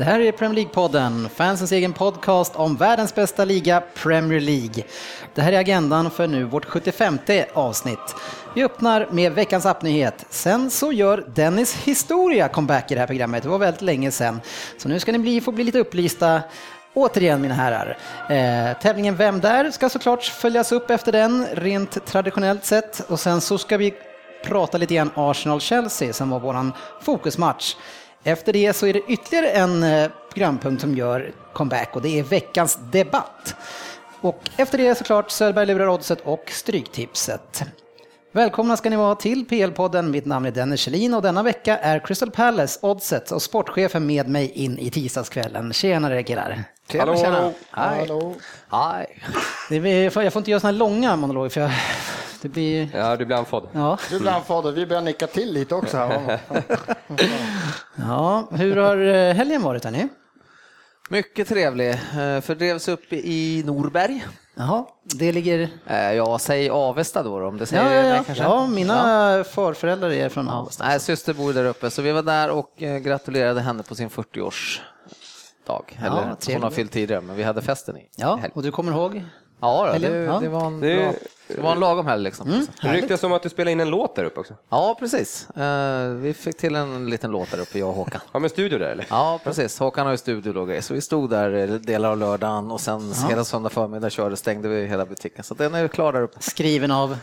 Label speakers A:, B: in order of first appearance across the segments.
A: Det här är Premier League-podden, fansens egen podcast om världens bästa liga, Premier League. Det här är agendan för nu vårt 75 avsnitt. Vi öppnar med veckans appnyhet. Sen så gör Dennis Historia comeback i det här programmet. Det var väldigt länge sedan. Så nu ska ni bli, få bli lite upplysta Återigen mina herrar. Eh, tävlingen Vem där? ska såklart följas upp efter den, rent traditionellt sett. Och sen så ska vi prata lite grann Arsenal-Chelsea som var våran fokusmatch. Efter det så är det ytterligare en eh, programpunkt som gör comeback och det är veckans debatt. Och efter det såklart Söderberg lurar oddset och Stryktipset. Välkomna ska ni vara till PL-podden. Mitt namn är Dennis Kjellin och denna vecka är Crystal Palace, Oddset och sportchefen med mig in i tisdagskvällen. Tjenare killar!
B: Hallå, hallå.
A: Hej! Hej! Det blir, jag får inte göra sådana här långa monologer för jag, det blir...
B: Ja, du blir andfådd.
A: Ja.
C: Du blir andfådd vi börjar nicka till lite också. Här.
A: ja, hur har eh, helgen varit hörni?
D: Mycket trevlig. Eh, Fördrevs upp i Norberg.
A: Jaha, det ligger...
D: Eh, Ja, säg Avesta då om det säger
A: Ja, ja, ja.
D: kanske.
A: ja mina farföräldrar är från Avesta.
D: Nej, syster bor där uppe, så vi var där och eh, gratulerade henne på sin 40-årsdag. Eller hon har fyllt tidigare, men vi hade festen i
A: Ja, och du kommer ihåg?
D: Ja, då, det,
A: Ja.
D: det, var en
B: Det-
D: bra, det var en lagom helg liksom.
B: Det ryktas om att du spelar in en låt där uppe också.
D: Ja, precis. Eh, Vi fick till en liten låt där uppe, jag och Håkan.
B: Har med studio där eller?
D: Ja, precis. Håkan har ju studio och grejer, så vi stod där eh, delar av lördagen och sen hela söndag förmiddag körde, stängde vi hela butiken. Så den är klar där uppe.
A: Skriven av...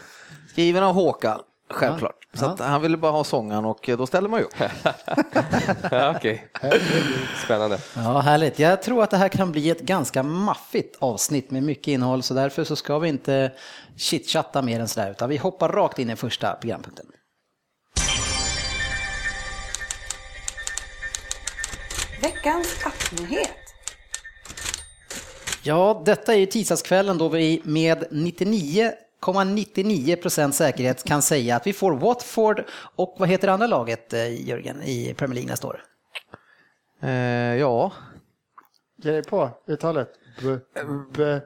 D: Skriven av Håkan, självklart. Så
A: Ja.
D: att han ville bara ha sången och då ställde man ju upp.
B: Ja, Okej. Spännande.
A: Ja, härligt. Jag tror att det här kan bli ett ganska maffigt avsnitt med mycket innehåll, så därför så ska vi inte chitchatta mer än sådär, utan vi hoppar rakt in i första programpunkten.
E: Veckans appnyhet.
A: Ja, detta är ju tisdagskvällen då vi med 99,99 procent säkerhet kan säga att vi får Watford och vad heter det andra laget, eh, Jörgen, i Premier League nästa år?
D: Eh, ja,
C: Ge dig på uttalet. B, b,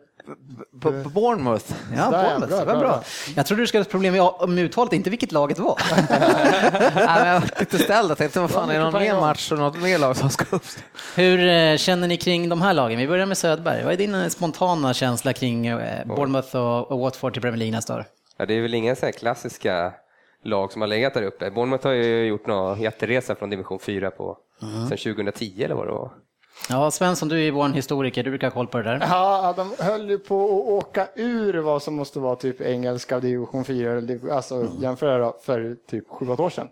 D: B- B- Bournemouth.
A: Ja, Bournemouth,
C: bra, bra,
A: bra. Jag trodde du skulle ha ett problem med, uttalet, inte vilket laget var.
D: Nej, men jag var lite ställd, jag tänkte vad fan är det någon mer match och något mer lag som ska upp?
A: Hur eh, känner ni kring de här lagen? Vi börjar med Söderberg. Vad är din eh, spontana känsla kring eh, Bournemouth och, och Watford till Premier League nästa år?
B: Ja, det är väl inga så här klassiska lag som har legat där uppe. Bournemouth har ju gjort någon jätteresa från division 4 på sen 2010 eller vad det var.
A: Ja, Svensson, du är ju vår historiker, du brukar ha koll på det där.
C: Ja, de höll ju på att åka ur vad som måste vara typ engelska division 4, eller div- alltså jämföra då, för typ 7-8 år sedan.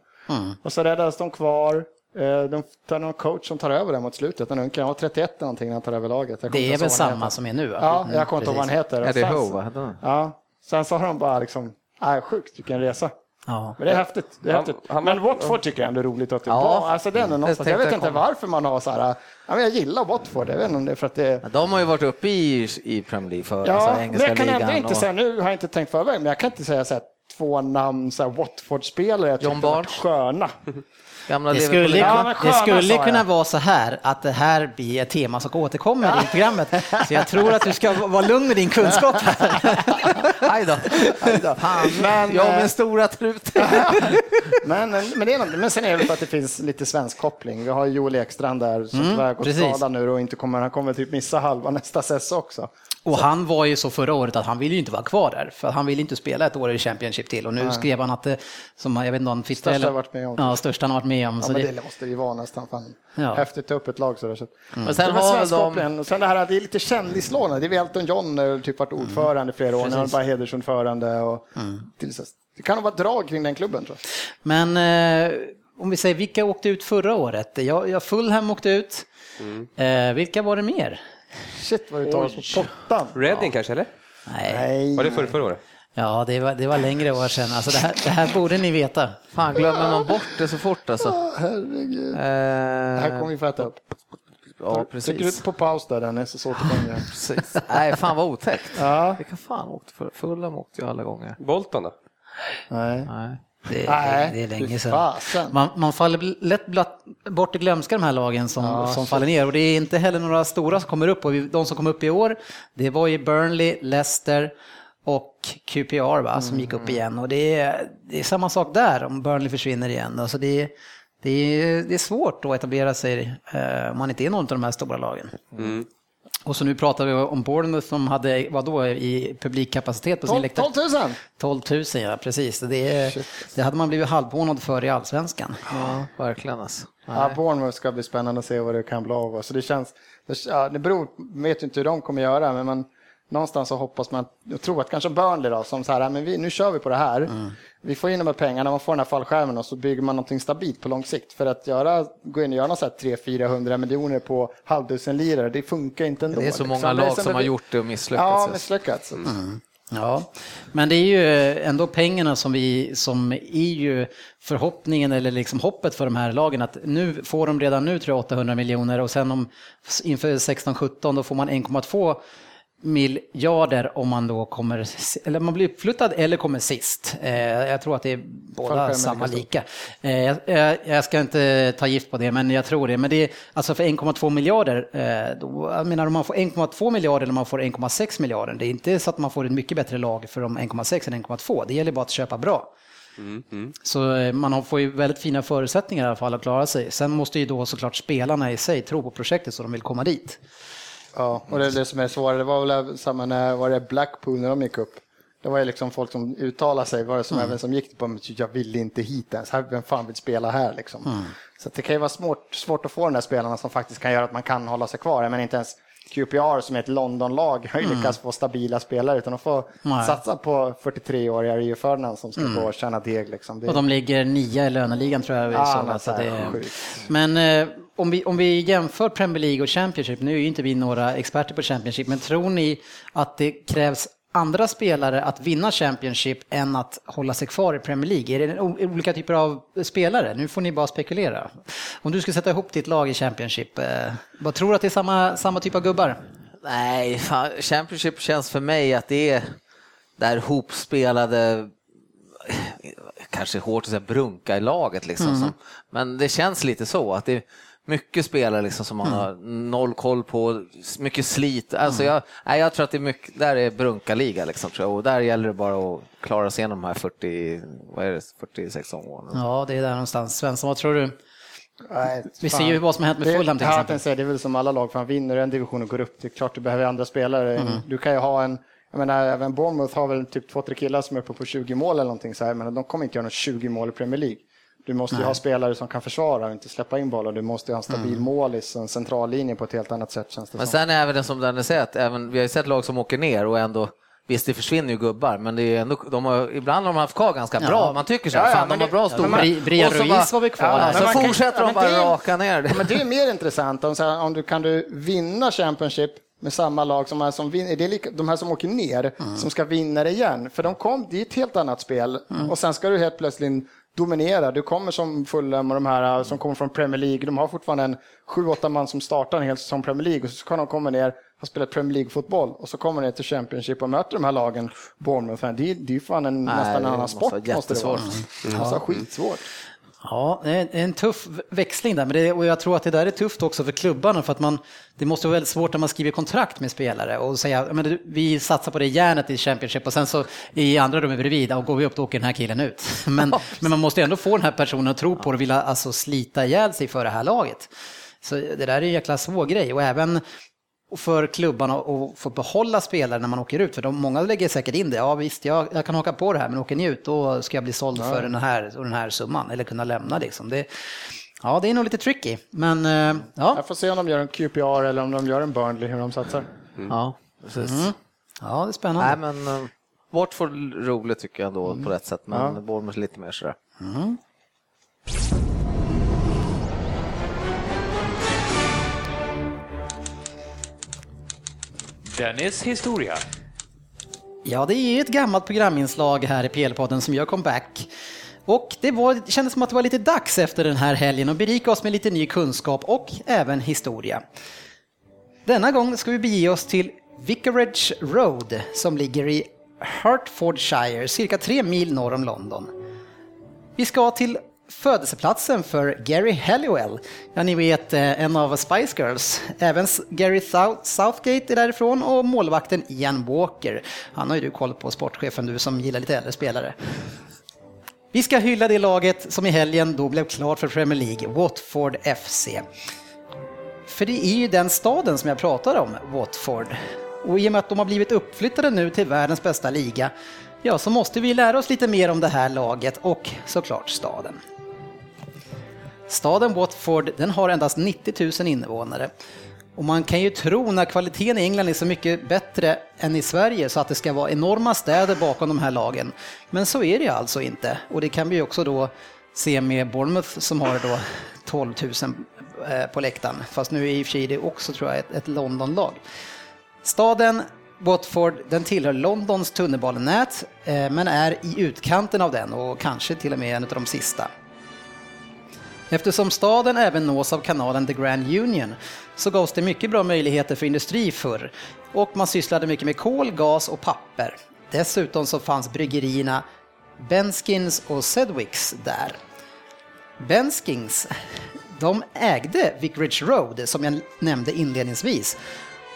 C: Och så räddades de kvar. Eh, De tar någon coach som tar över det mot slutet. En ung kille, han var 31 eller någonting när han tar över laget.
A: Det är väl samma
C: heter.
A: som är nu? Va?
C: Ja,
A: Mm,
C: jag kommer inte ihåg vad han heter.
D: Ja, det är
C: sen-
D: Ho, va?
C: Ja, sen så har de bara liksom, nej sjukt vilken resa.
A: Ja.
C: Men det är häftigt. Det är
B: Han-
C: häftigt.
B: han-
C: men Watford tycker jag ändå är roligt att det
D: Ja,
C: var. Alltså det är någonstans.
D: tänkte
C: Jag vet
D: jag
C: inte varför man har så här, ja, men jag gillar Watford. Jag vet inte om det är för att det
D: De har ju varit uppe i, i Premier League för
C: Ja,
D: alltså,
C: men
D: engelska
C: jag kan ändå
D: ligan.
C: inte
D: och-
C: säga, nu har jag inte tänkt förväg, men jag kan inte säga så här, två namn, så här, Watford-spelare jag
D: John
C: tyckte
D: Barnes.
C: sköna.
D: Gamla
A: Det skulle,
C: Ja,
A: det skulle kunna vara så här att det här blir ett tema som återkommer i programmet. Så jag tror att du ska vara lugn med din kunskap här.
D: Aj då.
C: Men,
D: jag
C: eh,
D: med stora trut.
C: Men, men, det är men sen är det för att det finns lite svensk koppling. Vi har Joel Ekstrand där som tyvärr har gått skadad nu och inte kommer, han kommer typ missa halva nästa säsong också.
A: Och han var ju så förra året att han ville ju inte vara kvar där, för han ville inte spela ett år i Championship till. Och nu skrev han att det, som jag vet inte om
C: Största har varit med om.
A: Ja, största han har varit med om.
C: Ja,
A: så
C: men
A: det,
C: det måste det ju vara nästan. Fan.
A: Ja.
C: Häftigt att ta upp ett lag sådär. Så.
D: Men sen har de...
C: sen det här, det är lite kändislån. Det är Elton John har typ varit ordförande i flera år. Nu har han bara hedersordförande. Och så- det kan nog vara drag kring den klubben tror jag.
A: Men eh, om vi säger, vilka åkte ut förra året? Jag, jag Fulham åkte ut. Eh, vilka var det mer?
C: Shit vad du tar oss på pottan.
B: Reading kanske eller?
A: Nej.
B: Var det förra, förra året?
A: Ja, det var, det var längre år sedan. Alltså det, här, det här borde ni veta.
D: Fan, glömmer man bort det så fort alltså?
C: Herregud.
D: Eh,
C: Det här kommer vi få äta upp.
D: Ja,
C: Trycker du
D: precis.
C: på paus där Dennis så återkommer jag.
D: precis. Nej, fan vad otäckt.
C: Ja.
D: Vilka fan åkte för? Fulham åkte ju alla gånger.
B: Bolton då?
C: Nej.
D: Nej.
A: Det,
C: Nej,
A: det är länge sedan. Man, man faller lätt blatt, bort i glömska de här lagen som, som faller ner och det är inte heller några stora som kommer upp och de som kom upp i år det var ju Burnley, Leicester och QPR va, som gick upp igen och det är, det är samma sak där om Burnley försvinner igen. Alltså det, är- det, är, det är svårt att etablera sig eh, om man inte är någon av de här stora lagen. Och så nu pratar vi om Bournemouth som hade, vad då i publikkapacitet på sin
C: 12
A: läktare?
C: 12 000!
A: 12 000 ja, precis. Det, det hade man blivit halvmånad för i allsvenskan.
D: Ja, verkligen alltså.
C: Ja, Bournemouth ska bli spännande att se vad det kan bli av. Så det känns, det, ja, det beror, vet ju inte hur de kommer göra, men man, någonstans så hoppas man, jag tror att kanske Burnley då, som så här, men vi, nu kör vi på det här. Vi får in de här pengarna, man får den här fallskärmen och så bygger man någonting stabilt på lång sikt. För att göra, gå in och göra något så här 300-400 miljoner på halvdusen lirare, det funkar inte ändå.
D: Det är så
C: liksom.
D: många lag som har gjort det och misslyckats.
C: Ja,
D: alltså.
C: misslyckats.
A: Ja, men det är ju ändå pengarna som, vi, som är ju förhoppningen eller liksom hoppet för de här lagen att nu får de redan nu tror jag 800 miljoner och sen om inför 16-17 då får man 1,2 miljarder om man då kommer, eller man blir uppflyttad eller kommer sist. Eh, jag tror att det är båda samma
C: lika
A: lika. Eh, jag, ska inte ta gift på det, men jag tror det. Men det är alltså för 1,2 miljarder, eh, då, jag menar om man får 1,2 miljarder eller om man får 1,6 miljarder, det är inte så att man får ett mycket bättre lag för de 1,6 än 1,2. Det gäller bara att köpa bra. Så eh, man har- får ju väldigt fina förutsättningar i alla fall att klara sig. Sen måste ju då såklart spelarna i sig tro på projektet så de vill komma dit.
C: Ja, och det är det som är svårare. Det var väl samma när var det Blackpool när de gick upp. Det var ju liksom folk som uttalade sig, var det som även som gick på jag vill inte hit ens, vem fan vill spela här liksom. Så att det kan ju vara svårt, svårt att få de där spelarna som faktiskt kan göra att man kan hålla sig kvar. Men inte ens QPR som är ett Londonlag har ju lyckats få stabila spelare utan de får
A: Nej.
C: satsa på 43-åriga Rio Ferdinand som ska gå och tjäna deg liksom. Det,
A: Och de ligger nia i löneligan tror jag att
C: så här,
A: det. Men eh, om, vi, om vi jämför Premier League och Championship, nu är ju inte vi några experter på Championship, men tror ni att det krävs andra spelare att vinna Championship än att hålla sig kvar i Premier League? Är det olika typer av spelare? Nu får ni bara spekulera. Om du skulle sätta ihop ditt lag i Championship, eh, vad tror du att det är samma, samma typ av gubbar?
D: Nej, fan, Championship känns för mig att det är där hopspelade, kanske hårt att säga brunka i laget liksom. Som, men det känns lite så att det mycket spelare liksom som man har noll koll på, mycket slit. Alltså jag, nej, jag tror att det är mycket, där är brunka-liga liksom tror jag. och där gäller det bara att klara sig igenom de här 40, vad är det, 46 åren.
A: Ja, det är där någonstans. Svensson, vad tror du?
C: Nej,
A: Vi ser ju vad som har hänt med
C: Det-
A: Fulham till
C: jag
A: exempel.
C: säga, det är väl som alla lag, fan vinner en division och går upp, det är klart du behöver andra spelare.
A: Mm.
C: Du kan ju ha en, jag menar även Bournemouth har väl typ två, tre killar som är uppe på 20 mål eller någonting så här, men de kommer inte göra något 20 mål i Premier League. Du måste ju ha spelare som kan försvara och inte släppa in bollar. Du måste ju ha en stabil
A: Mm.
C: målis en central linje på ett helt annat sätt känns det
D: Men
C: som.
D: sen även det som Danne säger, att även, vi har ju sett lag som åker ner och ändå Visst, det försvinner ju gubbar, men det är ändå, de har, ibland har de haft kvar ganska bra.
A: Ja.
D: Man tycker så.
C: Ja,
D: här,
C: ja,
D: fan, de har
C: det-
D: bra
C: ja,
D: storlek.
C: men
A: Bri- Brian
D: Och så
A: Ruiz
D: bara-
A: var väl kvar?
C: Ja,
D: så
C: man kan-
D: fortsätter
C: ja,
D: de
C: det
D: bara
C: är-
D: raka ner det.
C: Men det är mer intressant om, så här, om du kan du vinna Championship med samma lag som, är som vinner, det är lika, de här som åker ner som ska vinna det igen. För de kom, det är ett helt annat spel och sen ska du helt plötsligt dominera. Du kommer som Fulham och de här som kommer från Premier League. De har fortfarande en 7-8 man som startar en hel säsong Premier League och så kan de komma ner och spela Premier League-fotboll och så kommer de ner till Championship och möter de här lagen, Bournemouth. Det är, det är ju fan en,
D: Nej,
C: nästan en annan sport. Måste det vara. Mm. Alltså, skitsvårt.
A: Ja, det är en tuff växling där, men det, och jag tror att det där är tufft också för klubbarna för att man, det måste vara väldigt svårt när man skriver kontrakt med spelare och säga men vi satsar på det järnet i Championship och sen så i andra rummet bredvid, och går vi upp då åker den här killen ut. Men, men man måste ändå få den här personen att tro på det och vilja alltså, slita ihjäl sig för det här laget. Så det där är en jäkla svår grej och även för klubbarna att få behålla spelare när man åker ut. För de, många lägger säkert in det. Ja visst, jag, jag kan haka på det här, men åker ni ut då ska jag bli såld för den här, och den här summan. Eller kunna lämna liksom. Det, ja, det är nog lite tricky. Men eh, ja,
C: Jag får se om de gör en QPR eller om de gör en Burnley, hur de satsar.
D: Ja, precis.
A: ja, det är spännande.
D: Nej, men Watford roligt tycker jag ändå på rätt sätt, men
C: Ja.
D: Bournemouth lite mer sådär.
F: Dennis historia.
A: Ja, det är ju ett gammalt programinslag här i PL-podden som gör comeback. Och det, var, det kändes som att det var lite dags efter den här helgen att berika oss med lite ny kunskap och även historia. Denna gång ska vi bege oss till Vicarage Road som ligger i Hertfordshire, cirka tre mil norr om London. Vi ska till födelseplatsen för Gary Halliwell. Ja, ni vet eh, en av Spice Girls. Även Gary Southgate är därifrån och målvakten Ian Walker. Han har ju du koll på, sportchefen du som gillar lite äldre spelare. Vi ska hylla det laget som i helgen då blev klart för Premier League, Watford FC. För det är ju den staden som jag pratar om, Watford. Och i och med att de har blivit uppflyttade nu till världens bästa liga, ja, så måste vi lära oss lite mer om det här laget och såklart staden. Staden Watford den har endast 90 000 invånare. Och man kan ju tro när kvaliteten i England är så mycket bättre än i Sverige så att det ska vara enorma städer bakom de här lagen. Men så är det alltså inte. Och det kan vi också då se med Bournemouth som har då 12 000 eh, på läktaren. Fast nu är i och för sig det också tror jag ett, ett Londonlag. Staden Watford den tillhör Londons tunnelbanenät eh, men är i utkanten av den och kanske till och med en av de sista. Eftersom staden även nås av kanalen The Grand Union så gavs det mycket bra möjligheter för industri förr och man sysslade mycket med kol, gas och papper. Dessutom så fanns bryggerierna Benskins och Sedwicks där. Benskins, de ägde Vicarage Road som jag nämnde inledningsvis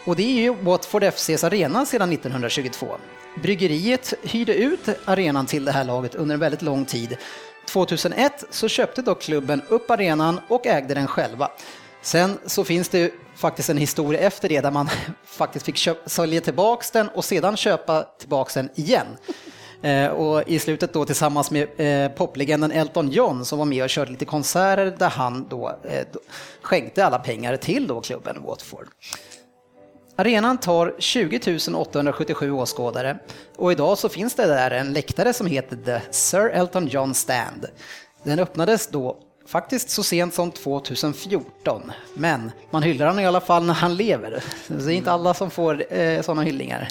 A: och det är ju Watford FCs arena sedan 1922. Bryggeriet hyrde ut arenan till det här laget under en väldigt lång tid 2001 så köpte dock klubben upp arenan och ägde den själva. Sen så finns det ju faktiskt en historia efter det där man faktiskt fick köpa, sälja tillbaks den och sedan köpa tillbaks den igen. Eh, och i slutet då tillsammans med eh, poplegenden Elton John som var med och körde lite konserter där han då eh, skänkte alla pengar till då klubben Watford. Arenan tar 20 877 åskådare och idag så finns det där en läktare som heter The Sir Elton John Stand. Den öppnades då faktiskt så sent som 2014, men man hyllar honom i alla fall när han lever. Det är inte alla som får eh, sådana hyllningar.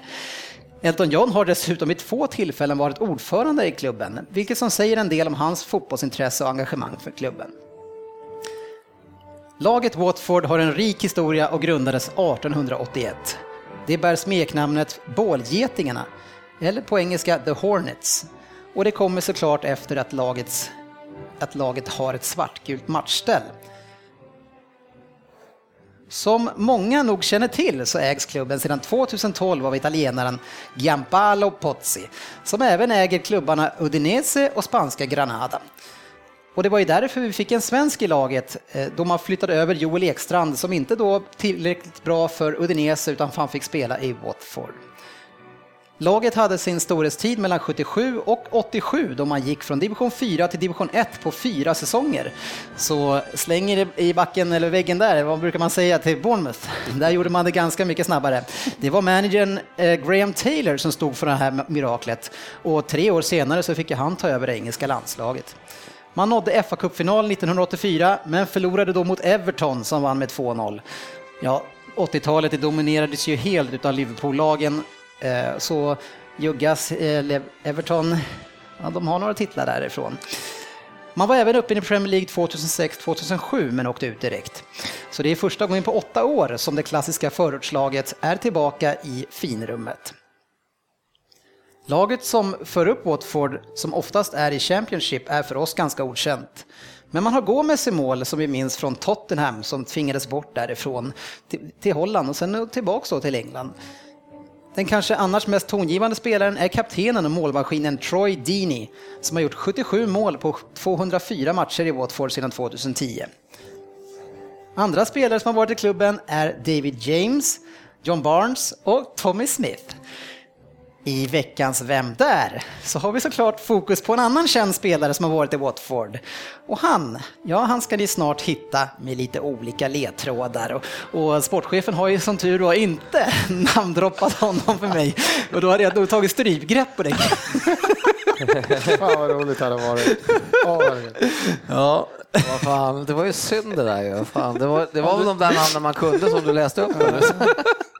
A: Elton John har dessutom vid två tillfällen varit ordförande i klubben, vilket som säger en del om hans fotbollsintresse och engagemang för klubben. Laget Watford har en rik historia och grundades 1881. Det bär smeknamnet Bålgetingarna, eller på engelska The Hornets. Och det kommer såklart efter att, lagets, att laget har ett svartgult matchställ. Som många nog känner till så ägs klubben sedan 2012 av italienaren Giampaolo Pozzi, som även äger klubbarna Udinese och spanska Granada. Och det var ju därför vi fick en svensk i laget eh, då man flyttade över Joel Ekstrand som inte då tillräckligt bra för Udinese utan han fick spela i Watford. Laget hade sin storhetstid mellan 77 och 87 då man gick från division 4 till division 1 på fyra säsonger. Så slänger i backen eller väggen där, vad brukar man säga till Bournemouth? Där gjorde man det ganska mycket snabbare. Det var managern eh, Graham Taylor som stod för det här miraklet och tre år senare så fick han ta över det engelska landslaget. Man nådde FA-cupfinal 1984 men förlorade då mot Everton som vann med 2-0. Ja, 80-talet dominerades ju helt av Liverpool-lagen eh, så juggas eh, Everton, ja, de har några titlar därifrån. Man var även uppe i Premier League 2006-2007 men åkte ut direkt. Så det är första gången på åtta år som det klassiska förortslaget är tillbaka i finrummet. Laget som för upp Watford, som oftast är i Championship, är för oss ganska okänt. Men man har Gomes i mål som vi minns från Tottenham som tvingades bort därifrån till, till Holland och sen tillbaks till England. Den kanske annars mest tongivande spelaren är kaptenen och målmaskinen Troy Deeney som har gjort 77 mål på 204 matcher i Watford sedan 2010. Andra spelare som har varit i klubben är David James, John Barnes och Tommy Smith. I veckans Vem där? så har vi såklart fokus på en annan känd spelare som har varit i Watford. Och han, ja han ska ni snart hitta med lite olika ledtrådar. Och, och sportchefen har ju som tur var inte namndroppat honom för mig. Och då hade jag nog tagit strypgrepp på det.
C: Fan vad roligt det hade varit.
D: Ja, vad fan, det var ju synd det där ju. Fan, det var, det var väl de där namnen man kunde som du läste upp.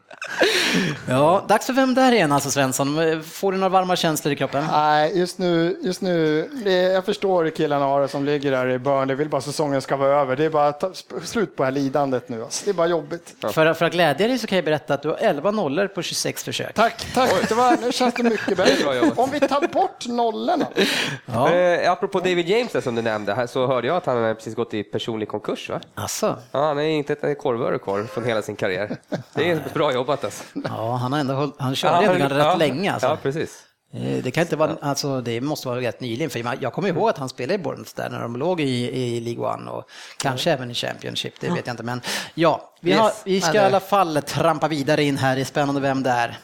A: Ja, dags för Vem där igen alltså Svensson. Får du några varma känslor i kroppen?
C: Nej, just nu, just nu jag förstår killarna har det som ligger där i början. Det vill bara säsongen ska vara över. Det är bara ta, slut på det här lidandet nu. Alltså. Det är bara jobbigt.
A: För, för att glädja dig så kan jag berätta att du har 11 nollor på 26 försök.
C: Tack, tack. Det var, nu känns det mycket bättre. Om vi tar bort nollorna.
A: Ja.
B: Eh, apropå David James där, som du nämnde, så hörde jag att han har precis gått i personlig konkurs. Va?
A: Alltså,
B: Ja, han är inte ett korvöre kvar från hela sin karriär. Det är bra jobbat alltså.
A: Ja, han har ändå hållit, han körde ändå rätt
B: ja,
A: länge. Alltså.
B: Ja, precis.
A: Eh, Det kan inte vara, alltså det måste vara rätt nyligen, för jag- kommer ihåg att han spelade i Bournemouth där när de låg i, i League One och kanske även i Championship, det vet jag inte. Men ja, vi, har,
B: Yes.
A: vi ska i alla fall trampa vidare in här i Spännande Vem det är.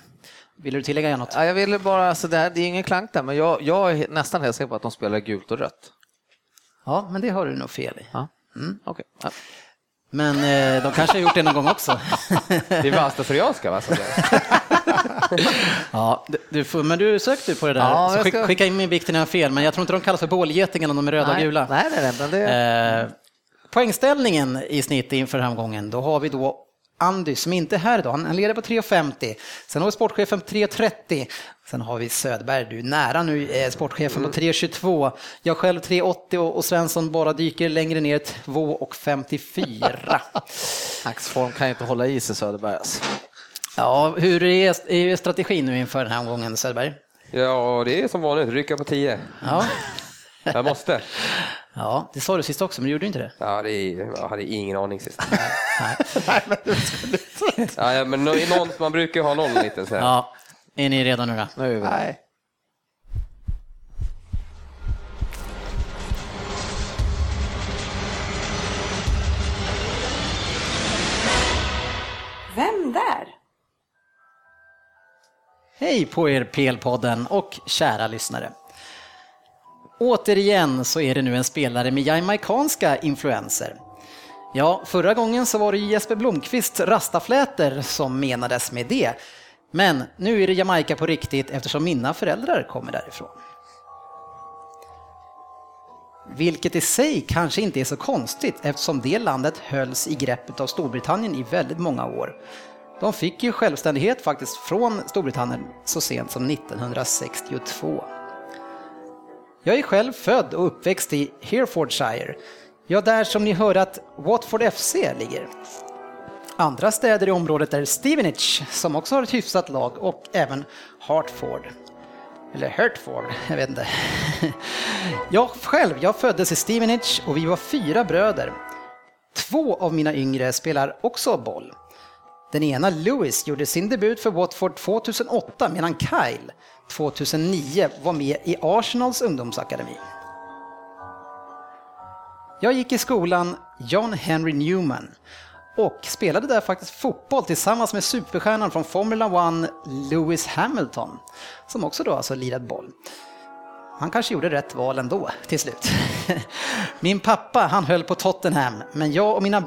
A: Vill du tillägga något?
D: Ja, jag ville bara, alltså det, här, det är ingen klank där, men jag, jag är nästan helt säker på att de spelar gult och rött.
A: Ja, men det har du nog fel i.
D: Ja. Okej. Ja.
A: Men eh, de kanske har gjort det någon gång också.
B: Det är västafrikanska va? som det är.
A: Ja, du- du får, men du sökte på det där.
D: Ja,
A: så
D: jag
A: skick,
D: ska-
A: skicka in min vikt innan jag har fel, men jag tror inte de kallas för bålgetingar om de är röda och
D: Nej,
A: gula.
D: nej, nej, nej, det...
A: Eh, poängställningen i snitt inför omgången, då har vi då Andy som inte är här idag, han leder på 3,50. Sen har vi sportchefen på 3,30. Sen har vi Söderberg, du är nära nu, eh, sportchefen på 3,22. Jag själv 3,80 och, och Svensson bara dyker längre ner, 2,54.
D: Axform kan ju inte hålla i sig Söderberg. Alltså.
A: Ja, hur är, är strategin nu inför den här omgången Söderberg?
B: Ja, det är som vanligt, rycka på 10.
A: Ja.
B: Jag måste.
A: ja, det sa du sist också, men du gjorde inte det.
B: Ja, det är, jag hade ingen aning sist.
A: Nej.
B: Ja, ja, men nå- någon, man brukar ju ha någon liten så här.
A: Ja, är ni redo nu då?
D: Nu är vi
C: Nej.
E: Vem där?
A: Hej på er PL-podden och kära lyssnare. Återigen så är det nu en spelare med jamaicanska influenser. Ja, förra gången så var det ju Jesper Blomqvist rastaflätor som menades med det. Men nu är det Jamaica på riktigt eftersom mina föräldrar kommer därifrån. Vilket i sig kanske inte är så konstigt eftersom det landet hölls i greppet av Storbritannien i väldigt många år. De fick ju självständighet faktiskt från Storbritannien så sent som 1962. Jag är själv född och uppväxt i Herefordshire. Ja, där som ni hörde att Watford FC ligger. Andra städer i området är Stevenage, som också har ett hyfsat lag, och även Hartford. Eller Hertford, jag vet inte. Jag själv, jag föddes i Stevenage och vi var fyra bröder. Två av mina yngre spelar också boll. Den ena, Lewis, gjorde sin debut för Watford 2008 medan Kyle 2009 var med i Arsenals ungdomsakademi. Jag gick i skolan John Henry Newman och spelade där faktiskt fotboll tillsammans med superstjärnan från Formula 1, Lewis Hamilton, som också då alltså lirat boll. Han kanske gjorde rätt val ändå till slut. Min pappa, han höll på Tottenham, men jag och mina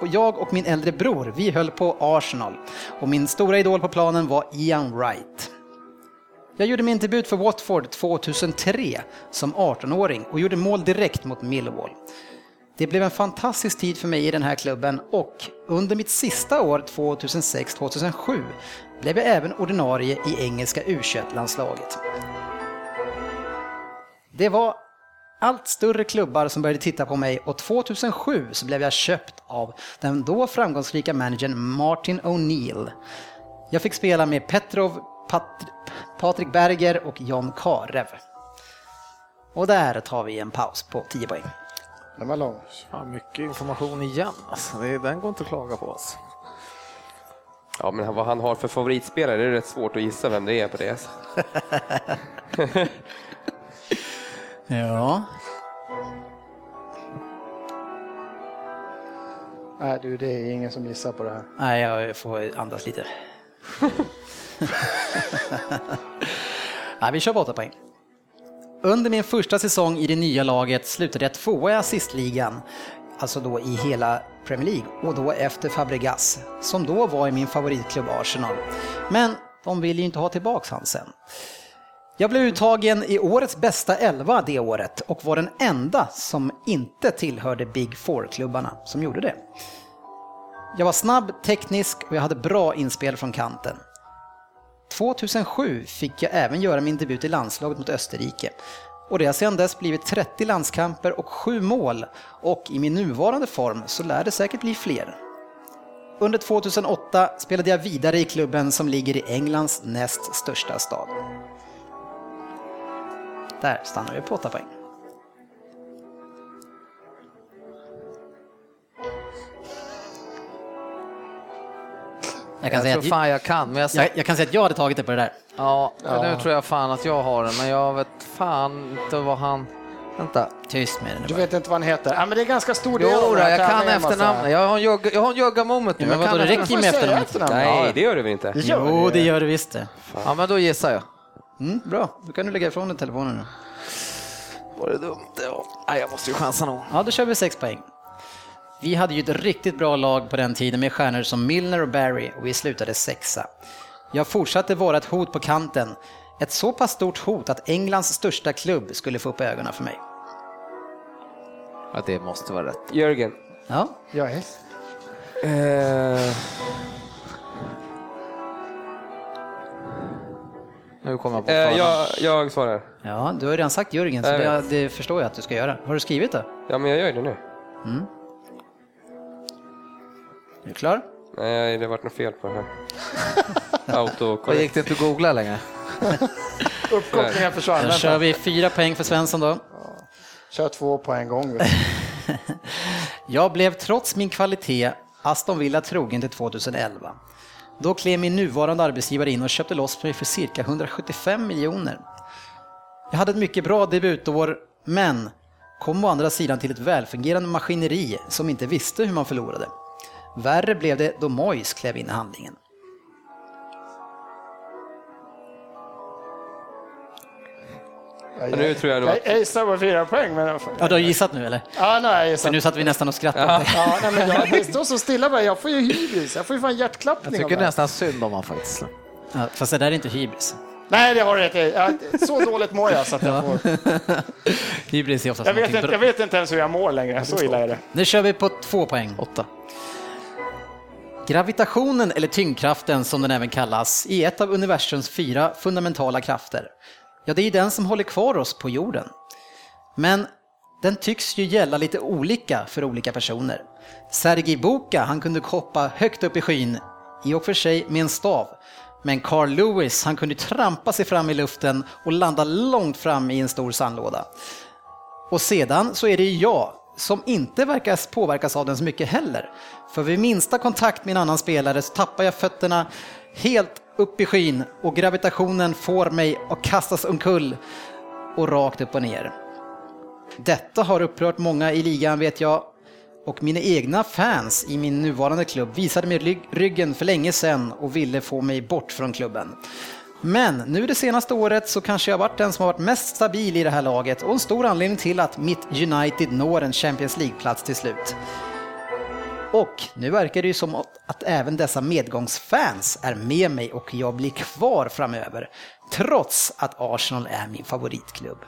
A: och jag och min äldre bror, vi höll på Arsenal. Och min stora idol på planen var Ian Wright. Jag gjorde min debut för Watford 2003 som 18-åring och gjorde mål direkt mot Millwall. Det blev en fantastisk tid för mig i den här klubben och under mitt sista år 2006-2007 blev jag även ordinarie i engelska u landslaget Det var allt större klubbar som började titta på mig och 2007 så blev jag köpt av den då framgångsrika managern Martin O'Neill. Jag fick spela med Petrov, Pat Patrik Berger och John Karev. Och där tar vi en paus på 10 poäng.
C: Den var lång.
D: Fan, mycket information igen. Alltså, det, den går inte att klaga på. Alltså.
B: Ja, men vad han har för favoritspelare, det är rätt svårt att gissa vem det är på det. alltså.
A: Ja,
C: Nej du, det är ingen som gissar på det här.
A: nej jag får andas lite. nej, vi kör på 8 poäng. Under min första säsong i det nya laget slutade jag tvåa i assistligan, alltså då i hela Premier League och då efter Fabregas, som då var i min favoritklubb Arsenal. Men de vill ju inte ha tillbaks han sen. Jag blev uttagen i årets bästa elva det året och var den enda som inte tillhörde Big Four-klubbarna som gjorde det. Jag var snabb, teknisk och jag hade bra inspel från kanten. 2007 fick jag även göra min debut i landslaget mot Österrike. Och det har sedan dess blivit 30 landskamper och 7 mål och i min nuvarande form så lär det säkert bli fler. Under 2008 spelade jag vidare i klubben som ligger i Englands näst största stad. Där stannar vi på 8 poäng. Jag kan,
D: Jag
A: säga
D: tror
A: att,
D: fan jag kan, men jag,
A: jag, jag kan säga att jag hade tagit det på det där.
D: ja, nu tror jag fan att jag har den, men jag vet fan inte vad han... Vänta.
A: Tyst med det nu
C: Du
A: bara.
C: vet inte vad han heter? Ja, men det är ganska stor del
D: Jo,
C: den
D: jag kan efternamnet. Jag har en jugga- jag har en jugga-moment nu.
A: Ja, men vadå, det räcker ju med efternamnet.
C: efternamn?
B: Nej, det gör det väl inte?
C: Det gör
A: Jo,
C: det.
A: det gör det visst det.
D: Ja, men då gissar jag.
A: Mm, bra, då kan du lägga ifrån dig telefonen nu.
D: Var det dumt? Ja, Nej, jag måste ju chansa nog.
A: Ja, då kör vi 6 poäng. Vi hade ju ett riktigt bra lag på den tiden med stjärnor som Milner och Barry och vi slutade sexa. Jag fortsatte vara ett hot på kanten. Ett så pass stort hot att Englands största klubb skulle få upp ögonen för mig.
D: Ja, det måste vara rätt.
B: Jörgen.
A: Ja,
C: Jag är.
B: Eh,
D: Nu kommer jag på
B: eh, jag, jag svarar.
A: ja du har ju redan sagt Jörgen, så
B: Jag
A: det, det förstår jag att du ska göra. Har du skrivit det?
B: Ja, men jag gör det nu.
A: Är du klar?
B: Nej, det har varit något fel på det här.
D: Vad
B: Autokorrekt.
D: gick det inte att googla längre?
C: Uppkopplingen försvann.
A: Då kör vi fyra poäng för Svensson då.
C: Kör två på en gång.
A: Jag blev trots min kvalitet Aston Villa trogen till 2011. Då klev min nuvarande arbetsgivare in och köpte loss mig för cirka 175 miljoner. Jag hade ett mycket bra debutår, men kom å andra sidan till ett välfungerande maskineri som inte visste hur man förlorade. Värre blev det då Moyes klev in i handlingen.
C: Jag,
B: nu tror jag nog att-
C: Jag gissar på fyra poäng. Men...
A: Ja, du har gissat nu eller?
C: Ja, nej, jag
A: För
C: gissar.
A: nu satt vi nästan och skrattade.
C: Ja, nej, men jag, det står så stilla bara. Jag får ju hybris. Jag får ju fan hjärtklappning.
D: Jag tycker
C: det
D: nästan synd om honom faktiskt.
A: Ja, fast det där är inte hybris.
C: Nej, det har du rätt i. Ja, Så dåligt mår jag så att jag får...
A: Hybris är oftast
C: Jag vet, inte, jag vet inte ens hur jag mår längre. Så illa är det.
A: Nu kör vi på två poäng.
D: Åtta.
A: Gravitationen, eller tyngdkraften som den även kallas, är ett av universums fyra fundamentala krafter. Ja, det är den som håller kvar oss på jorden. Men den tycks ju gälla lite olika för olika personer. Sergej Boka, han kunde hoppa högt upp i skyn, i och för sig med en stav. Men Carl Lewis, han kunde trampa sig fram i luften och landa långt fram i en stor sandlåda. Och sedan så är det ju jag som inte verkar påverkas av den så mycket heller. För vid minsta kontakt med en annan spelare så tappar jag fötterna helt upp i skyn och gravitationen får mig att kastas omkull och rakt upp och ner. Detta har upprört många i ligan vet jag och mina egna fans i min nuvarande klubb visade mig ryggen för länge sedan och ville få mig bort från klubben. Men nu det senaste året så kanske jag varit den som har varit mest stabil i det här laget och en stor anledning till att mitt United når en Champions League-plats till slut. Och nu verkar det ju som att, att även dessa medgångsfans är med mig och jag blir kvar framöver. Trots att Arsenal är min favoritklubb.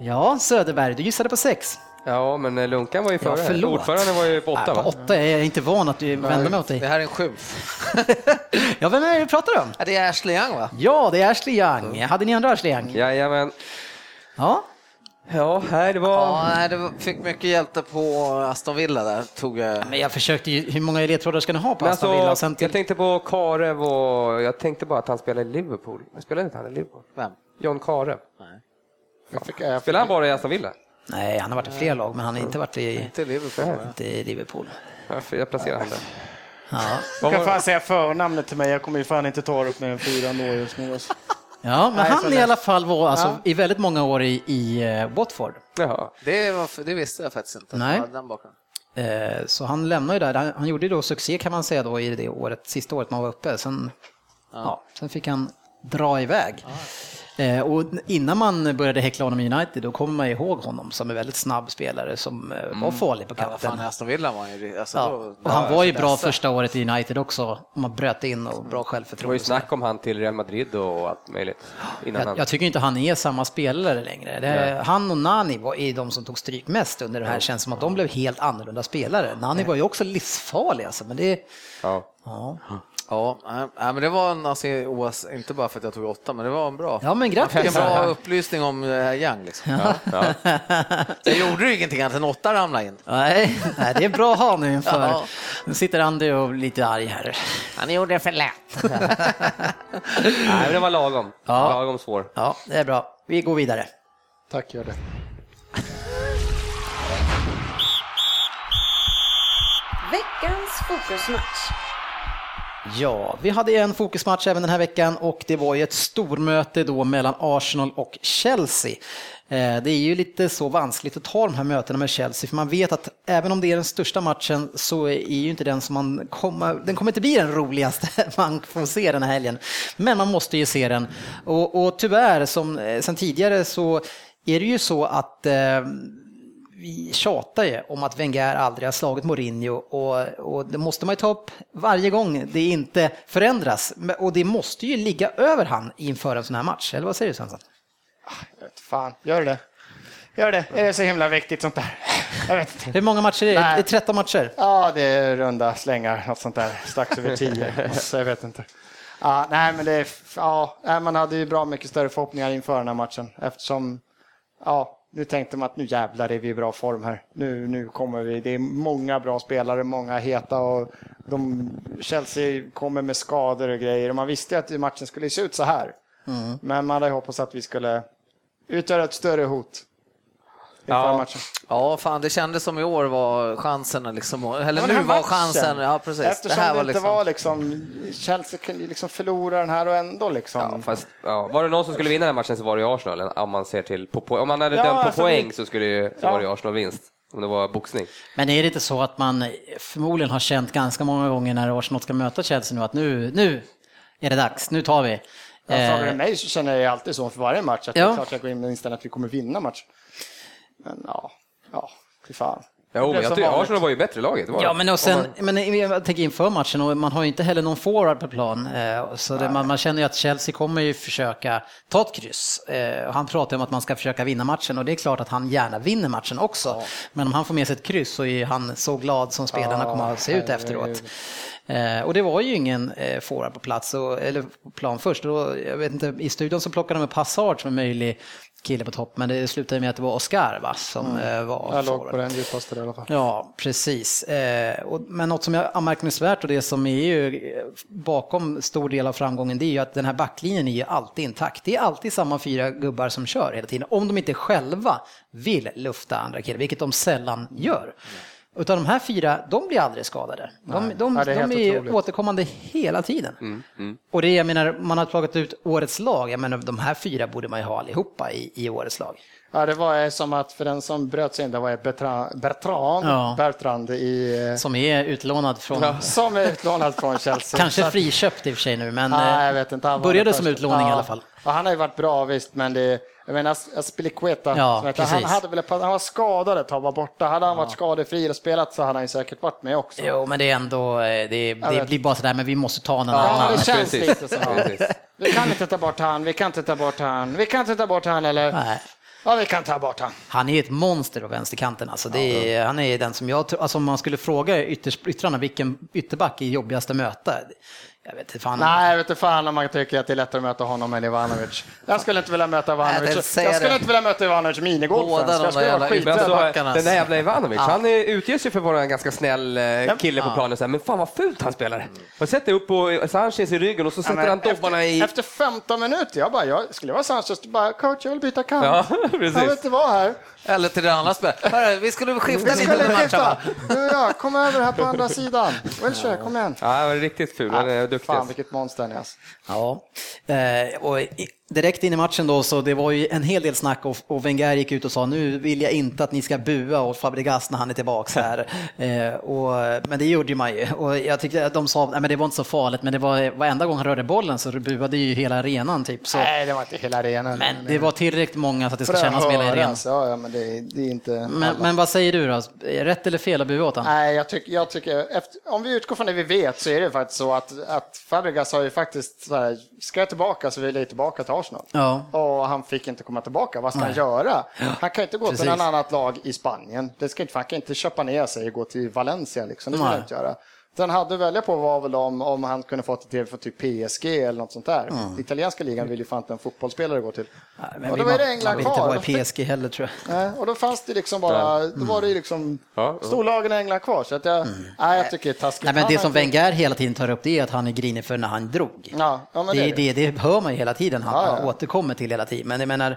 A: Ja, Söderberg, du gissade på sex.
B: Ja, men eh, Lunkan var ju
A: Ja,
B: före.
A: förlåt.
B: Ordföranden var ju på åtta,
A: Nej,
B: va?
A: På åtta är jag inte van att du vänder mig åt
D: Det
A: dig.
D: här är en skymf.
A: Ja, vem är det vi pratar om?
D: Ja, det är Ashley Young va?
A: Ja, det är Ashley Young. Hade ni andra Ashley Young?
B: Jajamän.
A: Ja.
B: Ja, nej, det var...
D: Ja, nej, det fick mycket hjälte på Aston Villa där. Tog jag...
A: Men jag försökte ju, hur många ledtrådar ska ni ha på Aston Villa? Och
B: alltså,
A: sen till...
B: jag tänkte på Karev och jag tänkte bara att han spelade i Liverpool. Men spelade inte han i Liverpool?
D: Vem?
B: John Karev.
C: Jag fick, jag fick,
B: Spelade han bara i Aston Villa?
A: Nej, han har varit i fler lag, men han har inte varit i,
D: Inte Liverpool.
A: inte i Liverpool.
B: Varför jag placerar han där.
A: Ja.
C: du kan fan säga förnamnet till mig. Jag kommer ju fan inte ta upp mer än fyra år just nu. alltså.
A: Ja, men
C: Nej,
A: han i alla fall var alltså,
C: Ja.
A: i väldigt många år i, i eh, Watford.
B: Jaha.
D: Det, var, det visste jag faktiskt inte.
A: Nej.
D: Ja, Den bakgrunden.
A: Eh, Så han lämnade ju där. Han- Han gjorde ju då succé kan man säga då i det året, sista året man var uppe. Sen, ja. sen fick han dra iväg. Eh, Och innan man började häckla honom i United, då kommer man ihåg honom som en väldigt snabb spelare som eh, var farlig på
D: Ja, fan,
A: kanten.
D: i Aston Villa var ju... Alltså,
A: Ja.
D: då,
A: Och han var ju bra
D: dessa.
A: första året i United också. Man bröt in och bra
B: Det var ju
A: självförtroende.
B: snack om han till Real Madrid och allt möjligt. Innan
A: Jag,
B: han...
A: jag tycker inte han är samma spelare längre. Det, han och Nani var är de som tog stryk mest under det här. Känns som att de blev helt annorlunda spelare. Nani var ju också livsfarlig alltså, men det...
B: Ja.
A: Ja.
D: Ja, nej, men det var en, alltså, OS, inte bara för att jag tog åtta, men det var en bra.
A: Ja, men grattis.
D: En bra upplysning om Young. Liksom.
B: Ja.
D: Det gjorde ju ingenting annat än åtta ramlade in.
A: Nej, nej, det är bra att ha nu inför.
D: Ja.
A: Nu sitter Andy och blir lite arg här.
D: Han gjorde det för lätt.
B: Nej, men det var lagom.
A: Ja.
B: Lagom svår.
A: Ja, det är bra. Vi går vidare.
C: Tack, gör det.
E: Veckans fokusmatch.
A: Ja, vi hade en fokusmatch även den här veckan och det var ju ett stormöte då mellan Arsenal och Chelsea. Eh, det är ju lite så vanskligt att ta de här mötena med Chelsea för man vet att även om det är den största matchen så är ju inte den som man kommer, den kommer inte bli den roligaste man får se den här helgen. Men man måste ju se den och, och tyvärr som eh, sen tidigare så är det ju så att eh, vi tjatar ju om att Wenger aldrig har slagit Mourinho och, och det måste man ju ta upp varje gång det inte förändras. Och det måste ju ligga över han inför en sån här match, eller vad säger du Svensson?
C: Jag vet fan, gör det. Gör det. Är det så himla viktigt sånt där? Jag vet inte.
A: Hur många matcher är det?
C: Nej.
A: Det är 13 matcher.
C: Ja, det är runda slängar, något sånt där. Strax över tio. Så jag vet inte. Ja, nej, men det är, ja, man hade ju bra mycket större förhoppningar inför den här matchen eftersom, ja, nu tänkte man att nu jävlar är vi i bra form här. Nu, nu kommer vi. Det är många bra spelare, många heta och de, Chelsea kommer med skador och grejer och man visste att matchen skulle se ut så här. Men man hade hoppats att vi skulle utgöra ett större hot inför
B: Ja.
C: matchen.
D: Ja, fan, det kändes som i år var chansen, liksom, eller nu var
C: matchen.
D: chansen, ja precis.
C: Eftersom
D: det här
C: det,
D: var
C: inte
D: liksom,
C: var liksom, Chelsea kunde liksom förlora den här och ändå liksom.
B: Ja, fast, ja, var det någon som skulle vinna den matchen så var det ju Arsenal. Om man, ser till på, om man hade
C: Ja,
B: dömt på
C: alltså
B: poäng
C: det-
B: så, skulle det, ju- så
C: Ja.
B: var det ju Arsenal-vinst. Om det var boxning.
A: Men är det inte så att man förmodligen har känt ganska många gånger när Arsenal ska möta Chelsea nu att nu, nu är det dags, nu tar vi.
C: Ja, frågar du
A: Eh,
C: mig så känner jag alltid så för varje match att det
A: Ja.
C: är klart jag går in med inställningen att vi kommer vinna match. Men ja, ja, fy fan.
B: Jo,
C: Det
B: men jag tycker. Arsenal var ju bättre laget. Var
A: Ja, men, och sen, men jag tänker inför matchen, och man har ju inte heller någon forward på plan. eh, Så det, man, man känner ju att Chelsea kommer ju försöka ta ett kryss. Eh, Han pratar ju om att man ska försöka vinna matchen och det är klart att han gärna vinner matchen också. Men om han får med sig ett kryss så är han så glad som spelarna kommer att se ut efteråt. Eh, och det var ju ingen eh, forward på plats, och, eller på plan först. Jag vet inte, I studion så plockade de upp Hazard som en möjlig kille på topp, men det slutade med att det var Oscar va, som eh, var
C: Jag låg på den djupaste i alla fall.
A: Ja, precis. Eh, men något som är anmärkningsvärt och det som är ju eh, bakom stor del av framgången det är ju att den här backlinjen är ju alltid intakt. Det är alltid samma fyra gubbar som kör hela tiden. Om de inte själva vill lufta andra killar, vilket de sällan gör. Utan de här fyra, de blir aldrig skadade. De, de,
C: Ja, det är
A: de
C: helt
A: är
C: otroligt.
A: återkommande hela tiden. Och det, jag menar, man har plockat ut årets lag. Jag menar, de här fyra borde man ju ha allihopa i, i årets lag.
C: Ja, det var som att för den som bröt sig in, det var Bertrand, Bertrand,
A: Ja.
C: Bertrand i, eh,
A: Som är utlånad från,
C: som är utlånad från Chelsea.
A: kanske friköpt i och för sig nu, men
C: Nej,
A: eh,
C: jag vet inte. Han
A: började
C: det
A: som utlåning i
C: Ja.
A: alla fall.
C: Ja, han har ju varit bra visst, men det, jag menar As- Aspilicueta,
A: Ja,
C: han, hade väl, han var skadad ett tag, var borta. Hade han varit skadefri och spelat så hade han ju säkert varit med också.
A: Jo, men det är ändå, eh, det, det blir bara sådär, men vi måste ta någon
C: Ja,
A: annan.
C: det känns
B: precis.
C: lite så. Vi kan inte ta bort han, vi kan inte ta bort han, vi kan inte ta bort han eller?
A: Nej.
C: Ja, vi kan ta bort han.
A: Han är ju ett monster på vänsterkanten. Alltså det är, han är den som jag tror, alltså om man skulle fråga ytters, yttrarna vilken ytterback är jobbigast att möta. Jag vet inte fan.
C: Nej, jag vet inte fan om man tycker att det är lättare att möta honom än Ivanovic. Jag skulle inte vilja möta Ivanovic. Jag skulle inte vilja möta Ivanovic minigolf
D: Båda de där jävla
C: skiträdd.
B: alltså, den där jävla Ivanovic, han är, utger sig för att vara en ganska snäll eh, kille på planen. Så här, men fan vad fult han spelar. Och sätter upp på Sanchez i ryggen och så sätter han dobbarna i...
C: efter 15 minuter, jag bara, jag skulle vara Sanchez, bara coach jag vill byta kant.
B: Ja,
C: Jag vill inte vara här.
D: Eller till det andra spelet. Hörru, Vi skulle skifta
C: Vi
D: lite under matcherna.
C: Du och jag, kom över här på andra sidan. Wilshire, kom igen.
B: Ja, han var riktigt ful. Han är duktig.
C: Fan vilket monster han är. alltså.
A: Ja, eh, och i- direkt in i matchen då så det var ju en hel del snack och, och Wenger gick ut och sa nu vill jag inte att ni ska bua åt Fabregas när han är tillbaks här. eh, och, men det gjorde ju man ju och jag tyckte att de sa nej men det var inte så farligt men det var varenda gång han rörde bollen så buade ju hela arenan typ. Så,
C: Nej, det var inte hela arenan.
A: men det var tillräckligt många så att det ska
C: För
A: kännas som hela arenan.
C: Ja, ja, men det, det är inte...
A: Men, men vad säger du då? Rätt eller fel att bua åt honom?
C: Nej, jag tycker, jag tycker efter, om vi utgår från det vi vet så är det faktiskt så att, att Fabregas har ju faktiskt så här, ska jag tillbaka så vill jag tillbaka till Arsenal.
A: Ja.
C: Och han fick inte komma tillbaka, vad ska han göra? Han kan inte gå
A: Precis.
C: till något annat lag i Spanien. Det ska inte, han kan inte köpa ner sig och gå till Valencia liksom, det
A: Nej.
C: han inte göra. Den hade att välja på var väl om, om han kunde fått det till för typ PSG eller något sånt där. Italienska ligan vill ju fan inte en fotbollsspelare gå till.
A: Men
C: och då var det England
A: man vill inte
C: kvar.
A: vara i PSG heller tror jag.
C: Nej, och då fanns det liksom bara, då var det ju liksom
B: Ja, ja.
C: storlagen i England kvar. Så att jag, nej, jag tycker det är taskigt.
A: Nej, men det som Wenger hela tiden tar upp det är att han är grinig för när han drog.
C: Ja, ja men
A: det,
C: det, är
A: det,
C: det.
A: hör man ju hela tiden, han,
C: Ja, ja.
A: återkommer till hela tiden. Men jag menar,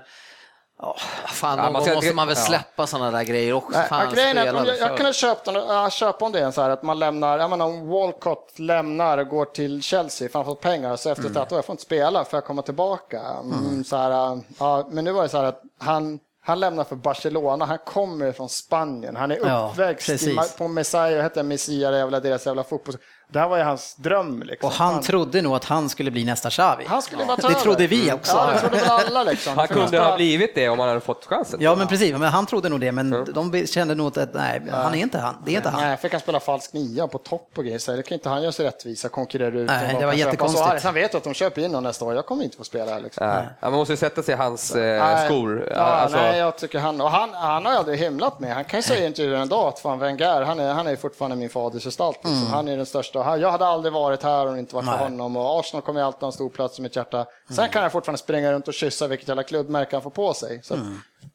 D: Fan,
B: Ja, man ska-
D: måste man väl
B: ja.
D: släppa sådana där grejer också.
C: Nej,
D: Fan,
C: ja, grejen är att jag, jag kunde köpa, köpa om det är så här att man lämnar, jag menar om Walcott lämnar och går till Chelsea för han fått pengar så efter ett år, jag får inte spela för jag kommer tillbaka. Mm, så här, ja, men nu var det så här att han, han lämnar för Barcelona, han kommer från Spanien, han är
A: Ja,
C: uppväxt i,
A: precis.
C: Ma- på Messiah, hette Messia, det jävla, deras jävla fotboll. Det här var ju hans dröm. Liksom.
A: och han trodde nog att han skulle bli nästa Xavi.
C: han skulle bara ta
A: Det trodde vi också.
C: Ja, det trodde väl alla liksom.
B: Han kunde ha blivit det om han hade fått chansen.
A: Ja, men precis. Men han trodde nog det, men de kände nog att nej, han är inte han. Det är inte han.
C: Nej, fick han spela falsk nia på topp och grejer. Så det kan inte han göra sig rättvisa, konkurrera ut.
A: Nej, det var jättekonstigt.
C: Han vet att de köper in honom nästa år. Jag kommer inte få spela här. Liksom.
B: Nej. Ja, man måste ju sätta sig i hans eh,
C: Nej.
B: skor.
C: Ja,
B: Alltså,
C: nej, jag tycker han, och han, han har jag aldrig hymlat med. Han kan ju säga i intervjuer en dag att fan Wenger, han är, han är fortfarande min faders gestalt. Liksom.
A: Mm.
C: Han är den största. Han- Jag hade aldrig varit här om det inte varit för
A: Nej.
C: honom. Och Arsenal kommer alltid ha en stor plats i mitt hjärta. Sen kan jag fortfarande springa runt och kyssa vilket jävla klubbmärke han får på sig. Så att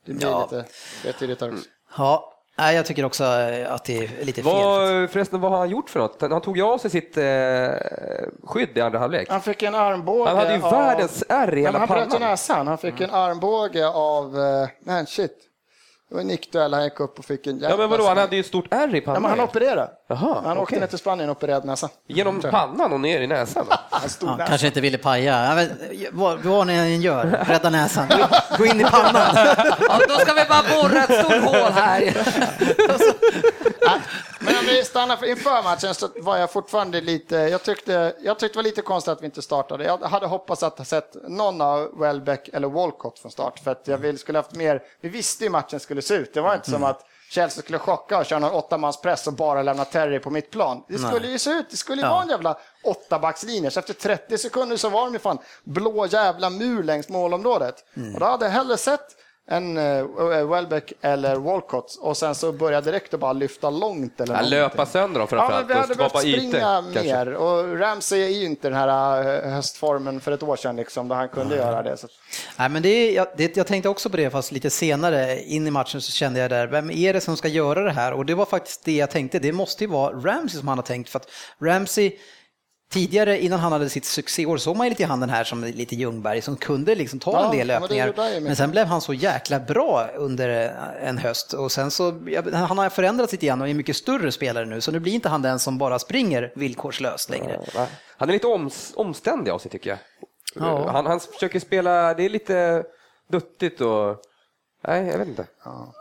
C: det blir
A: Mm. Ja.
C: lite vettigt också.
A: Ja, nej, jag tycker också eh, att det är lite fel.
B: vad, förresten, vad har han gjort för något? Han tog ju av sig sitt eh, skydd i andra halvlek.
C: Han fick en armbåge
B: Han hade ju
C: av...
B: världens ärr i hela
C: men han bröt ju
B: pannan.
C: näsan. Han fick en armbåge av... Uh, man, shit. Det var en nickduell. Han gick upp och fick en
B: Ja, men vadå, han hade ju ett stort ärr i
C: Ja,
B: pannan.
C: men han opererade.
B: Jaha,
C: han åkte
B: okej.
C: ner till Spanien och opererade näsan.
B: Genom pannan och ner i näsan?
C: Han stod
A: Ja,
C: där.
A: kanske inte ville paja. Ja, men, vad, vad ni än gör, rädda näsan. Gå, gå in i pannan.
D: Ja, då ska vi bara borra ett stort hål här.
C: Men om vi stannar för inför matchen så var jag fortfarande lite... Jag tyckte, jag tyckte det var lite konstigt att vi inte startade. Jag hade hoppats att ha sett någon av Welbeck eller Walcott från start. För att jag vill, skulle haft mer... Vi visste hur matchen skulle se ut. Det var inte som att Chelsea skulle chocka och köra någon åttamans och bara lämna Terry på mitt plan. Det skulle ju se ut, det skulle ju
A: Ja.
C: vara en jävla åttabackslinje. Så efter 30 sekunder så var de ju fan blå jävla mur längs målområdet. Och då hade jag hellre sett en uh, Welbeck eller Walcott och sen så började direkt att bara lyfta långt eller någonting.
B: löpa sönder dem
C: Ja, men
B: framförallt
C: vi
B: och
C: hade behövt
B: skapa
C: springa
B: ytor. kanske.
C: mer och Ramsey är ju inte den här eh, höstformen för ett år sedan liksom, då han kunde göra det. Så.
A: Nej, men det, är- jag, det, jag tänkte också på det, fast lite senare in i matchen så kände jag där, vem är det som ska göra det här? Och det var faktiskt det jag tänkte, det måste ju vara Ramsey som han har tänkt, för att Ramsey Tidigare, innan han hade sitt succéår, såg man ju lite i handen här som lite Ljungberg som kunde liksom ta
C: Ja,
A: en del
C: men
A: löpningar. Men, sen blev han så jäkla bra under en höst och sen så, han har förändrats lite grann och är mycket större spelare nu, så nu blir inte han den som bara springer villkorslöst längre.
B: Han är lite oms, omständig av sig tycker jag.
A: Ja.
B: Han, han försöker spela, det är lite duttigt och... Nej, jag vet inte.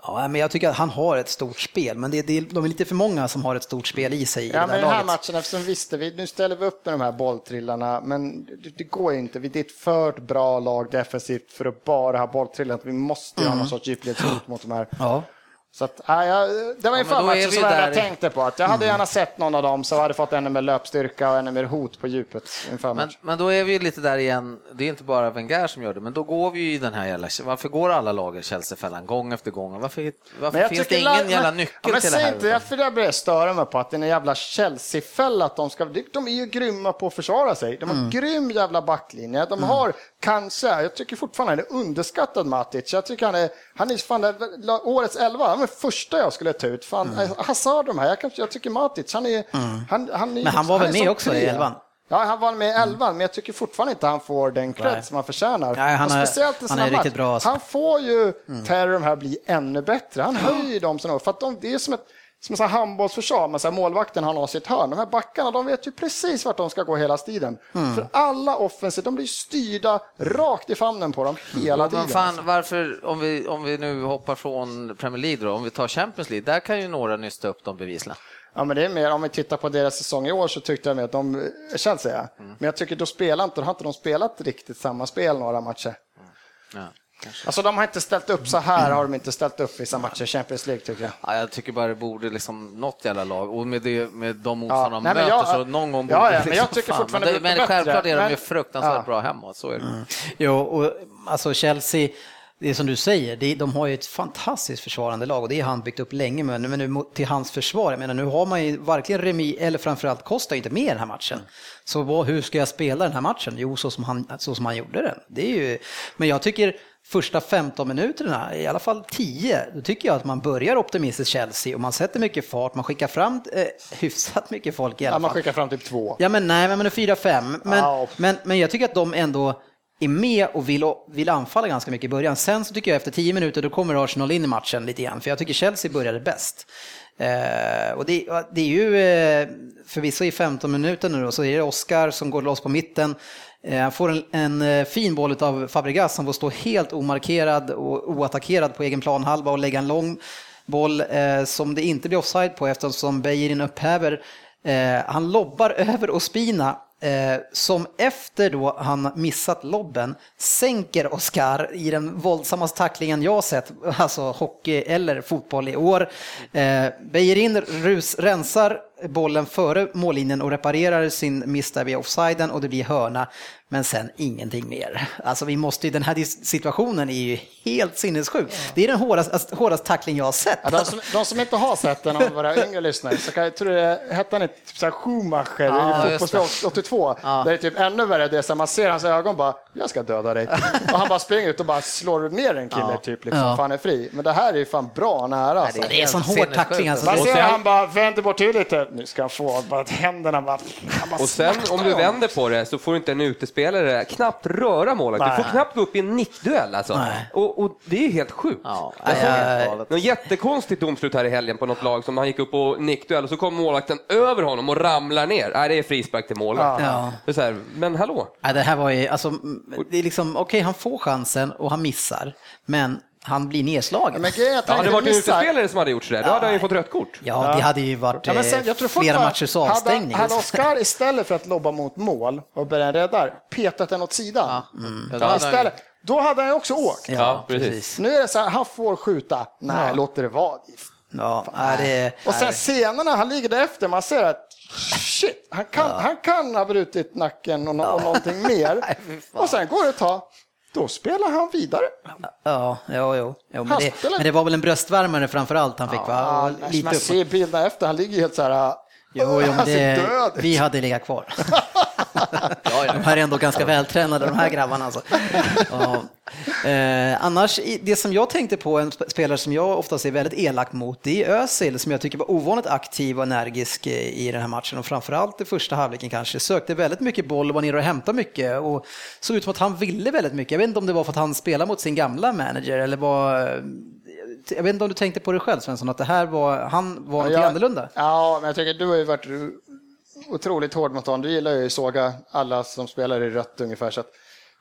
A: Ja, men jag tycker att han har ett stort spel, men det, det, de är lite för många som har ett stort spel i sig i
C: Ja,
A: det
C: men den här
A: laget.
C: matchen, eftersom visste vi, nu ställer vi upp med de här bolltrillarna, men det, det går ju inte. Vi- Det är ett för bra lag defensivt för att bara ha bolltrillar. Vi måste ju ha någon sorts djupledshot mot de här.
A: Ja.
C: Så att, ja, jag, det var
D: Ja, men då är
C: matchen som jag tänkte på att jag hade gärna sett någon av dem så hade fått ännu mer löpstyrka och ännu mer hot på djupet inför
D: Men, men då är vi ju lite där igen, det är inte bara Wenger som gör det, men då går vi ju i den här jävla, varför går alla lag i Chelsea-fällan gång efter gång? Varför, varför finns det ingen
C: la-
D: jävla
C: men-
D: nyckel
C: ja, men
D: till det här?
C: Inte, jag, för jag börjar störa mig på att det är en jävla Chelsea-fälla. Att de, ska, de är ju grymma på att försvara sig. De har
D: Mm.
C: grym jävla backlinje. De har kanske, jag tycker fortfarande han är underskattad Matic. Jag tycker han är, han är fan årets elva, är första jag skulle ta ut. Fan,
A: Mm.
C: Hazard de här, jag, kan, jag tycker Matic, han är... Han, han är
A: Men han var väl med också i elvan?
C: Ja, han var med i elvan, men jag tycker fortfarande inte han får den cred som han förtjänar.
A: Nej, han är-
C: speciellt i
A: han är riktigt bra, alltså.
C: Han får ju Terry de här bli ännu bättre. Han höjer dem för att de, det är som ett som här handbollsförsvar, men så målvakten han har sitt hörn. De här backarna, de vet ju precis vart de ska gå hela tiden.
A: Mm.
C: För alla offensiv, de blir styrda rakt i famnen på dem hela
D: Men
C: tiden.
D: fan, varför, om vi, om vi nu hoppar från Premier League då, om vi tar Champions League, där kan ju några nysta upp dem bevisligen.
C: Ja, men det är mer, om vi tittar på deras säsong i år så tyckte jag att de, Chelsea.
A: Mm.
C: men jag tycker då spelar inte, då har inte de spelat riktigt samma spel några matcher.
D: Ja, kanske.
C: Alltså de har inte ställt upp så här, har de inte ställt upp vissa matcher i Champions League tycker jag.
D: Ja, jag tycker bara det borde liksom något jävla lag och med, det, med de motståndare de
C: nej, men
D: möter
C: jag-
D: så någon gång
C: ja,
D: borde
C: ja,
D: det
C: men jag
D: liksom,
C: tycker
D: fan,
C: fortfarande
D: men, det, men självklart är de ju
C: men-
D: fruktansvärt
C: ja.
D: bra hemma, så är det.
A: Jo, och alltså Chelsea, det är som du säger, de har ju ett fantastiskt försvarande lag och det har han byggt upp länge. Men, men nu till hans försvar, jag menar nu har man ju varken Remi eller framförallt Costa inte med i den här matchen. Så vad, hur ska jag spela den här matchen? Jo, så som han, så som han gjorde den. Det är ju, men jag tycker första 15 minuterna, i alla fall 10, då tycker jag att man börjar optimistiskt Chelsea och man sätter mycket fart, man skickar fram eh, hyfsat mycket folk i alla
C: Ja, man
A: fall.
C: skickar fram typ två.
A: Ja men nej, men 4-5. Men,
C: Ja.
A: men, men jag tycker att de ändå är med och vill, vill anfalla ganska mycket i början. Sen så tycker jag efter 10 minuter då kommer Arsenal in i matchen lite grann, för jag tycker Chelsea började bäst. Eh, och det, det är ju eh, förvisso i 15 minuter nu då, så är det Oscar som går loss på mitten. Eh, Han får en, en eh, fin boll av Fabregas som får stå helt omarkerad och oattackerad på egen planhalva och lägga en lång boll eh, som det inte blir offside på eftersom Beijerin upphäver. Eh, han lobbar över Ospina eh, som efter då han missat lobben sänker Oscar i den våldsammaste tacklingen jag sett, alltså hockey eller fotboll i år. Eh, Beijerin rus, rensar bollen före mållinjen och reparerar sin miss där vid offsiden och det blir hörna. Men sen ingenting mer. Alltså vi måste ju, den här situationen är ju helt sinnessjuk. Det är den hårdaste, alltså, hårdaste tackling jag har sett.
C: Ja, de, som, de som inte har sett den av våra yngre lyssnare, så kan jag tror det hette han inte typ så här Schumacher
D: Ja,
C: i
D: just
C: fotbollsspel 82. Där det är typ ännu värre, det är så här, man ser hans ögon bara, jag ska döda dig. Och han bara springer ut och bara slår ner en kille typ, liksom,
A: Ja.
C: för han är fri. Men det här är ju fan bra nära. Alltså.
A: det är en sån hård tackling. Alltså.
C: Man
B: Och
C: ser han bara vänder bort huvudet nu ska han få, bara att händerna bara...
B: Och sen om du vänder på det så får inte en utespelare knappt röra målet. Du får knappt gå upp i en nickduell alltså. Och, och det är ju helt sjukt.
D: Ja,
B: ett-
A: nej.
B: Något jättekonstigt domslut här i helgen på något lag som han gick upp på nickduell och så kom målvakten över honom och ramlar ner. Nej, det är frispark till målvakt.
A: Ja.
B: Så här, men hallå?
A: Ja, det här var ju, alltså, det är liksom, okej han får chansen och han missar, men han blir nedslagen.
C: Men grejen är att
B: Ja,
C: han
B: hade det varit en
C: missar-
B: utespelare som hade gjort sådär, då hade han ju fått rött kort.
A: Ja, det hade ju varit
C: Ja, men sen,
A: eh,
C: jag tror
A: flera matchers avstängning.
C: Hade, hade Oscar istället för att lobba mot mål och börja rädda, petat den åt sidan.
D: Ja, då
C: Ja, istället, då hade han ju också åkt.
B: Ja, precis.
C: Nu är det så här, han får skjuta. Nej, låt det vara.
A: Ja, nej, det,
C: Och sen scenerna, han ligger där efter, man ser att shit, han kan, han kan ha brutit nacken och, no och någonting mer. Och sen går det ett tag, då spelar han vidare.
A: ja, jo, jo. jo men, det, men det var väl en bröstvärmare framför allt han fick va?
C: Ja,
A: Och lite
C: man ser bilderna efter, han ligger helt så här,
A: Jo, jo, det, vi hade legat kvar. De här är ändå ganska vältränade de här grabbarna alltså. Ja. Eh, annars, det som jag tänkte på, en sp- spelare som jag oftast är väldigt elak mot, det är Özil som jag tycker var ovanligt aktiv och energisk eh, i den här matchen och framförallt i första halvleken kanske. Sökte väldigt mycket boll och var nere och hämtade mycket och såg ut som att han ville väldigt mycket. Jag vet inte om det var för att han spelade mot sin gamla manager eller var... Jag vet inte om du tänkte på det själv Svensson, att det här var, han var något
C: jag-
A: annorlunda?
C: Ja, men jag tycker du har ju varit otroligt hård mot honom. Du gillar ju att såga alla som spelar i rött ungefär. Så att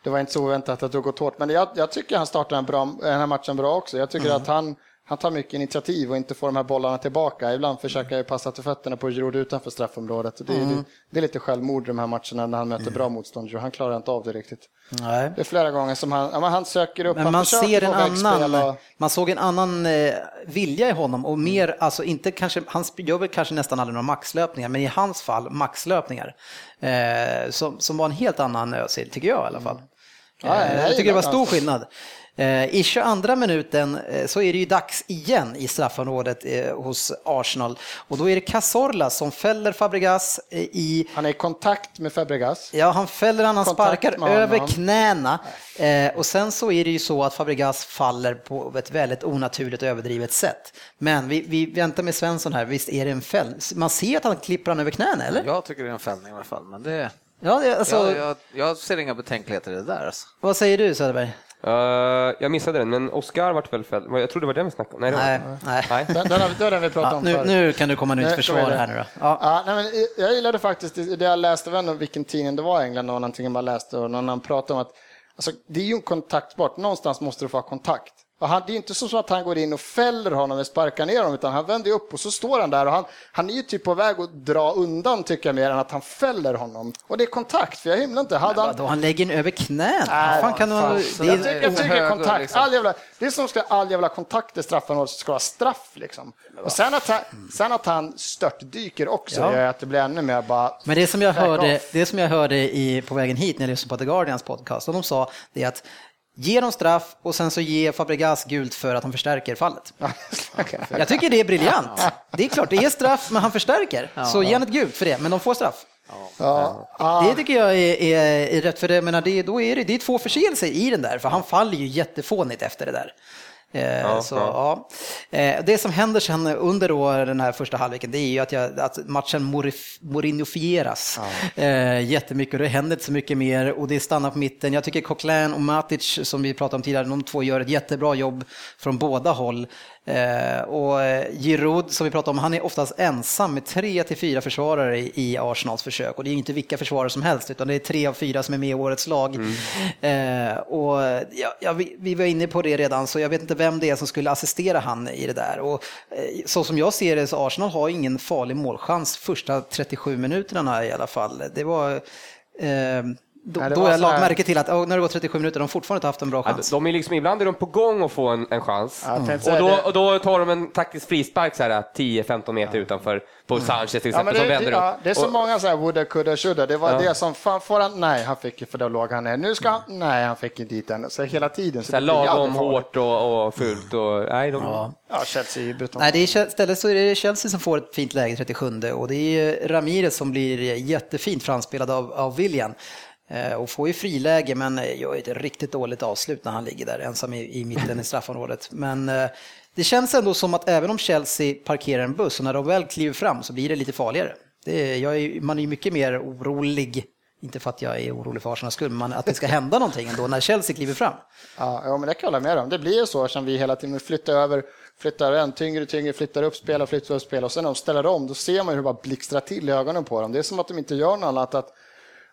C: det var inte så oväntat att du har gått hårt. Men jag, jag tycker han startar en bra, den här matchen bra också. Jag tycker
A: Mm.
C: att han, han tar mycket initiativ och inte får de här bollarna tillbaka. Ibland försöker jag passa till fötterna på Giroud utanför straffområdet. Det, är-
A: Mm.
C: det, det är lite självmord i de här matcherna när han möter bra motstånd. Han klarar inte av det riktigt.
A: Nej.
C: Det är flera gånger som han, ja, han söker upp,
A: Men
C: han
A: man ser en annan,
C: och-
A: man såg en annan eh, vilja i honom och mer, alltså inte kanske, han gör väl kanske nästan aldrig några maxlöpningar, men i hans fall maxlöpningar. Eh, som, som var en helt annan Özil, tycker jag i alla fall.
C: Ja, jag
A: Eh, jag tycker det var stor skillnad. Eh, I 22 minuten eh, så är det ju dags igen i straffområdet hos Arsenal. Och då är det Cazorla som fäller Fabregas i
C: Han är i kontakt med Fabregas.
A: Ja, han fäller han, han
C: Kontakt
A: sparkar över knäna. Och sen så är det ju så att Fabregas faller på ett väldigt onaturligt och överdrivet sätt. Men vi, vi väntar med Svensson här, visst är det en fäll? Man ser att han klipper han över knäna, eller?
D: Jag tycker det är en fällning i alla fall, men det...
A: Ja, det, alltså,
D: jag, jag, jag ser inga betänkligheter i det där. Alltså.
A: vad säger du Söderberg?
B: Uh, jag missade den, men Oscar vart väl fälld. Jag trodde det var den vi snackade om. Nej,
A: Nej,
B: det.
A: nej.
B: Nej.
C: Den, den, har, den har vi pratat
A: Ja,
C: om
A: nu, nu kan du komma
C: är
A: försvar här nu då. Ja.
C: Ja, nej, men jag gillade faktiskt, det jag läste, jag vilken tidning det var i England, och någonting man läste och någon han pratade om att alltså, det är ju en kontaktsport, någonstans måste du få ha kontakt. Och han, det är inte så att han går in och fäller honom eller sparkar ner honom, utan han vänder upp och så står han där och han, han är ju typ på väg att dra undan tycker jag mer än att han fäller honom. Och det är kontakt, för jag himlar inte. Hade han,
A: Vadå, han lägger den över knäna?
C: Nej,
A: fan kan
C: fan, så
A: Det
C: jag
A: är,
C: tycker, jag tycker kontakt,
D: liksom.
C: all jävla, det är som ska all jävla kontakt i straffområdet ska vara straff liksom. Och sen att han, sen att han störtdyker också
A: Ja.
C: gör att det blir ännu mer bara...
A: Men det som jag hörde,
C: off.
A: det som jag hörde i, på vägen hit när jag lyssnade på The Guardians podcast, och de sa det att Ge dem straff och sen så ge Fabregas gult för att han förstärker fallet. Jag tycker det är briljant. Det är klart, det är straff, men han förstärker. Så ge han ett gult för det, men de får straff.
C: Ja.
A: Det tycker jag är, är, är rätt, för det, menar, det, då är det, det är två förseelser i den där, för han faller ju jättefånigt efter det där. Eh,
B: Ja,
A: så, ja. Eh, det som händer sen under då den här första halvleken det är ju att, jag, att matchen morif, morinofieras eh, jättemycket och det händer inte så mycket mer och det stannar på mitten. Jag tycker Coquelin och Matic som vi pratade om tidigare, de två gör ett jättebra jobb från båda håll. Eh, och eh, Giroud som vi pratade om, han är oftast ensam med tre till fyra försvarare i, Arsenals försök och det är ju inte vilka försvarare som helst utan det är tre av fyra som är med i årets lag. Eh, och ja, ja, vi, vi var inne på det redan så jag vet inte vem det är som skulle assistera han i det där. Och, eh, så som jag ser det så Arsenal har ingen farlig målchans första 37 minuterna i alla fall. Det var eh, då,
C: Nej, det
A: då jag
C: så här-
A: la märke till att oh, när det går 37 minuter, de har fortfarande inte haft en bra
B: Ja,
A: chans.
B: de är liksom, ibland är de på gång att få en, en chans.
C: Ja, tänkte
B: och, då,
C: det.
B: och då tar de en taktisk frispark så här 10-15 meter utanför på Sanchez till
C: Ja,
B: exempel
C: men
B: som
C: det,
B: vänder
C: det, ja,
B: upp.
C: det är så
B: Och-
C: många så här woulda, coulda, shoulda. Det var
B: Ja.
C: det som, fan får han, nej han fick för då låg han ner. Nu ska han, nej han fick inte dit den. Så hela tiden.
B: så här
C: det blir
B: lagom hårt och, och fult. Och, nej, de,
A: Ja.
C: Ja, Chelsea brutalt.
A: Nej, det är, istället så är det Chelsea som får ett fint läge 37 och det är Ramirez som blir jättefint framspelad av, av William. Eh, och får ju friläge men gör ett riktigt dåligt avslut när han ligger där ensam i, i mitten i straffområdet. Men eh, det känns ändå som att även om Chelsea parkerar en buss och när de väl kliver fram så blir det lite farligare. Det är, man är ju mycket mer orolig, inte för att jag är orolig för Arsenals skull, men att det ska hända någonting ändå när Chelsea kliver fram.
C: Ja, ja, men det kan jag hålla med om. Det blir ju så som vi hela tiden flyttar över, flyttar en tyngre, tyngre, flyttar upp spel och flyttar upp spel och sen när de ställer om, då ser man hur det bara blixtrar till i ögonen på dem. Det är som att de inte gör något annat. Att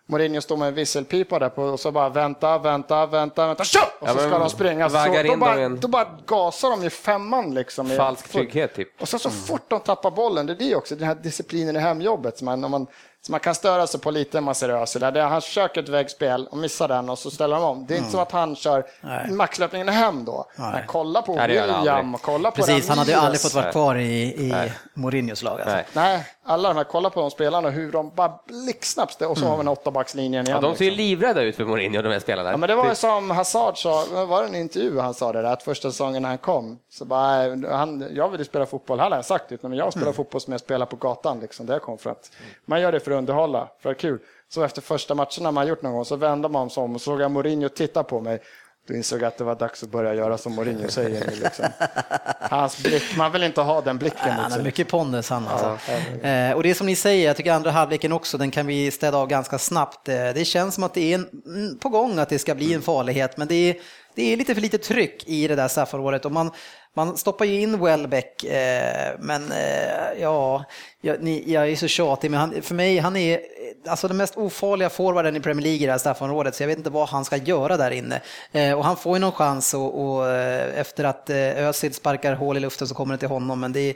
C: Mourinho står med en visselpipa där på och så bara vänta, vänta, vänta, vänta, kör! Och
B: Ja,
C: så ska
B: men
C: de springa. Så, då,
B: i
C: bara, då bara gasar de ju femman liksom. i-
B: Falsk trygghet typ.
C: Och sen så fort de tappar bollen, det är det också, den här disciplinen i hemjobbet man, om man, som man kan störa sig på lite när man ser Özil. Där han försöker ett vägspel och missar den och så ställer de om. Det är inte som att han kör maxlöpningen hem då. Men kolla på
B: Nej, han
C: William och kolla på
A: Precis, han hade ju aldrig fått vara kvar i, i Mourinhos lag. Alltså.
B: Nej.
C: Nej, alla de här, kolla på de spelarna hur de bara blixtsnabbt, och så har vi en åttabackslinjen igen.
B: Ja, de ser ju
C: liksom.
B: livrädda ut för Mourinho, de här spelarna.
C: Ja, men det var ju som Hazard sa, var det en intervju han sa det där, att första säsongen när han kom, så bara, han, jag ville spela fotboll, han har sagt det, men jag spelar fotboll som jag spelar på gatan, liksom, där jag kom för att man gör det för underhålla, för att kul. Så efter första matcherna man gjort någon gång så vände man sig om och såg jag Mourinho titta på mig. Då insåg jag att det var dags att börja göra som Mourinho säger. Liksom. Hans blick, man vill inte ha den blicken
A: Ja, han har
C: sig.
A: mycket pondus han alltså. Eh, och det är som ni säger, jag tycker andra halvleken också, den kan vi städa av ganska snabbt. Eh, det känns som att det är en, mm, på gång att det ska bli en farlighet, men det är, det är lite för lite tryck i det där straffområdet. Och man, man stoppar ju in Welbeck, eh, men eh, ja, jag, ni, jag är så tjatig, men han, för mig, han är alltså den mest ofarliga forwarden i Premier League i det här straffområdet, så jag vet inte vad han ska göra där inne. Eh, och han får ju någon chans och, och eh, efter att eh, Özil sparkar hål i luften så kommer det till honom, men det är,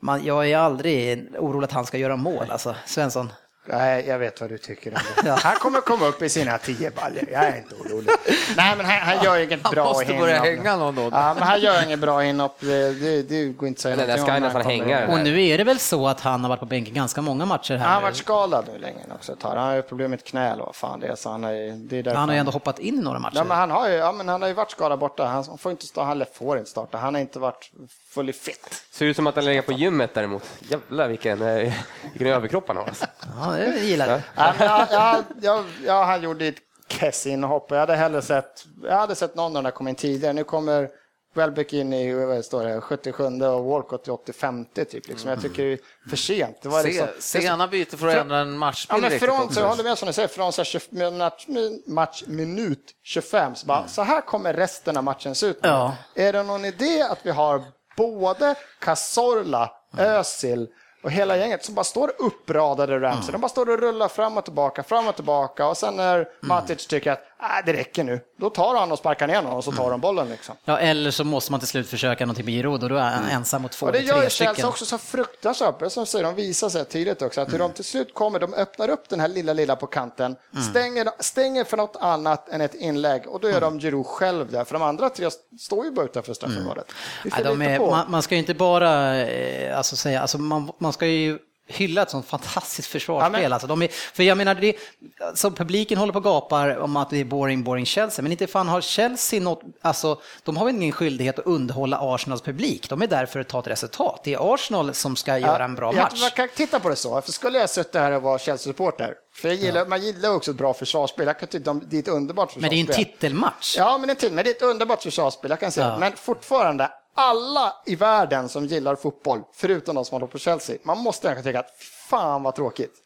A: man, jag är aldrig orolig att han ska göra mål, alltså Svensson.
C: Nej, jag vet vad du tycker om det. Han kommer komma upp i sina tio baljor. Jag är inte orolig. Nej, men han, han gör inget
D: Han
C: bra
D: måste börja
C: inhopp.
D: hänga någon då.
C: Ja, men han gör inget bra inhopp. Det, det, det går inte att säga
B: Den där ska
C: när
B: nästan hänga.
A: Och nu är det väl så att han har varit på bänken ganska många matcher här
C: Han har varit skadad nu länge också. Han har ju problem med ett knä eller vad fan det är. Så han, är, det är
A: Han har ju ändå hoppat in i några matcher.
C: Ja, men han, har ju, ja, men han har ju varit skadad borta. Han får inte, starta, han får inte starta. Han har inte varit fully fit.
B: Ser ut som att han lägger på gymmet däremot. Jävlar vilken, eh, vilken överkropp han har. Alltså.
A: Ja, det gillar jag.
C: Ja, jag, jag, jag, jag, han gjorde ett kess inhopp. Jag hade hellre sett, jag hade sett någon av de där komma in tidigare. Nu kommer Welbeck in i vad står det, 77 och Walcott i 80-50 typ. Liksom. Jag tycker det är för sent. Det var liksom,
D: Se, sena byte för att ändra en
C: Ja,
D: matchbild
C: men
D: riktigt
C: från, så jag håller med som du säger, från så här 20, match, minut 25, så, bara, så här kommer resten av matchen se ut.
A: Ja.
C: Är det någon idé att vi har både Cazorla, Özil och hela gänget som bara står uppradade Ramsey. De bara står och rullar fram och tillbaka, fram och tillbaka. Och sen när Matic tycker att äh, det räcker nu, då tar han och sparkar ner honom och så tar de bollen liksom.
A: Ja, eller så måste man till slut försöka någonting med Giroud och då är han ensam mot två
C: det
A: eller
C: gör
A: tre
C: ju Chelsea
A: stycken.
C: också så fruktansvärt bra. Som säger, de visar sig tidigt också att hur de till slut kommer, de öppnar upp den här lilla, lilla på kanten, stänger, stänger för något annat än ett inlägg och då är de Giroud själv där, för de andra tre står ju bara utanför straffområdet.
A: Är,
C: på.
A: man, man ska ju inte bara eh, alltså säga, alltså man, man ska ju hylla ett sånt fantastiskt försvarsspel.
C: Ja,
A: Alltså, de är, för jag menar, det, alltså, publiken håller på och gapar om att det är boring, boring Chelsea, men inte fan har Chelsea något, alltså de har väl ingen skyldighet att underhålla Arsenals publik. De är där för att ta ett resultat. Det är Arsenal som ska göra en bra
C: jag,
A: match.
C: Man kan titta på det så, för skulle jag suttit här och vara Chelsea-supporter, för jag gillar, man gillar också ett bra försvarsspel, jag kan tycka det är ett underbart försvarsspel.
A: Men det är en titelmatch.
C: Ja, men det är, till, men det är ett underbart försvarsspel, jag kan säga.
A: Ja.
C: Men fortfarande, alla i världen som gillar fotboll, förutom de som håller på Chelsea, man måste ändå tänka att fan vad tråkigt.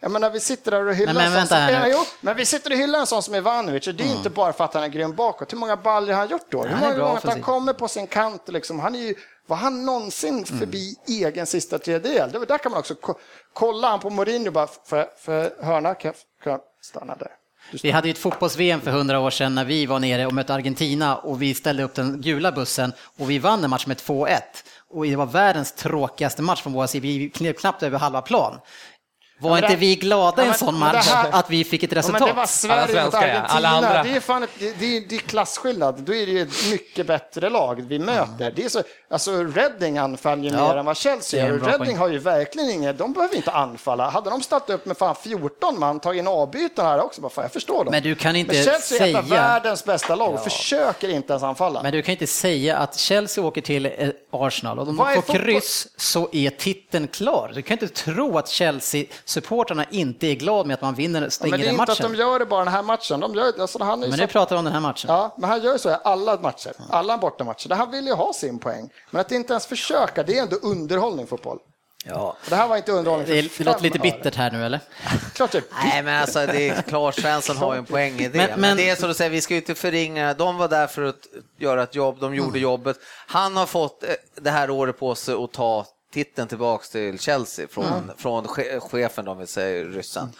C: Jag menar, vi sitter där och hyllar
A: Nej, men
C: som, ja, jo, men vi sitter och hyllar en sån som Ivanovic och det är inte bara för att han är grym bakåt. Hur många baller har han gjort då? Hur många gånger att han kommer på sin kant? Liksom, han är ju, var han någonsin
A: Mm.
C: förbi egen sista tredjedel? Där kan man också ko- kolla han på Mourinho bara, för, för hörna kan jag stanna där.
A: Vi hade ju ett fotbolls-VM för hundra år sedan när vi var nere och mötte Argentina och vi ställde upp den gula bussen och vi vann en match med 2-1. Och det var världens tråkigaste match från vår sida, vi knep knappt över halva plan. Var inte vi glada i
C: Ja,
A: en sån match
C: här-
A: att vi fick ett
C: Ja,
A: resultat?
C: men det var Sverige mot
B: svenskar, ja.
C: Argentina.
B: Alla andra.
C: Det är, fan ett, det, är, det är klasskillnad. Då är det ju ett mycket bättre lag vi möter. Det är så, alltså Reading anfaller ju
A: Ja,
C: mer än vad Chelsea
A: är
C: gör. Reading har ju verkligen inget, de behöver inte anfalla. Hade de ställt upp med fan 14 man, tagit in avbytare här också, bara fan, jag förstår dem.
A: Men du kan inte
C: Men Chelsea är
A: säga-
C: världens bästa lag och försöker inte ens anfalla.
A: Men du kan inte säga att Chelsea åker till eh, Arsenal och de
C: är
A: får kryss så är titeln klar. Du kan inte tro att Chelsea-supportrarna inte är glada med att man vinner
C: Ja, men det är inte att
A: matchen.
C: de gör det bara den här matchen. De gör, alltså, han är
A: Men
C: så
A: nu pratar vi om den här matchen.
C: Ja, men han gör ju så i alla matcher, alla bortamatcher. Där han vill ju ha sin poäng. Men att inte ens försöka, det är ändå underhållning fotboll.
A: Ja.
C: Det här var inte underhållning för
A: Det, det låter lite bittert här nu eller?
C: Klart det.
D: Nej, men alltså det är klart Svensson har ju en poäng i det.
A: Men-
D: Men,
A: men-
D: det är som du säger, vi ska ju inte förringa. De var där för att göra ett jobb, de gjorde
A: Mm.
D: jobbet. Han har fått eh, det här året på sig att ta titeln tillbaks till Chelsea från,
A: Mm.
D: från che- chefen, om vi säger ryssen.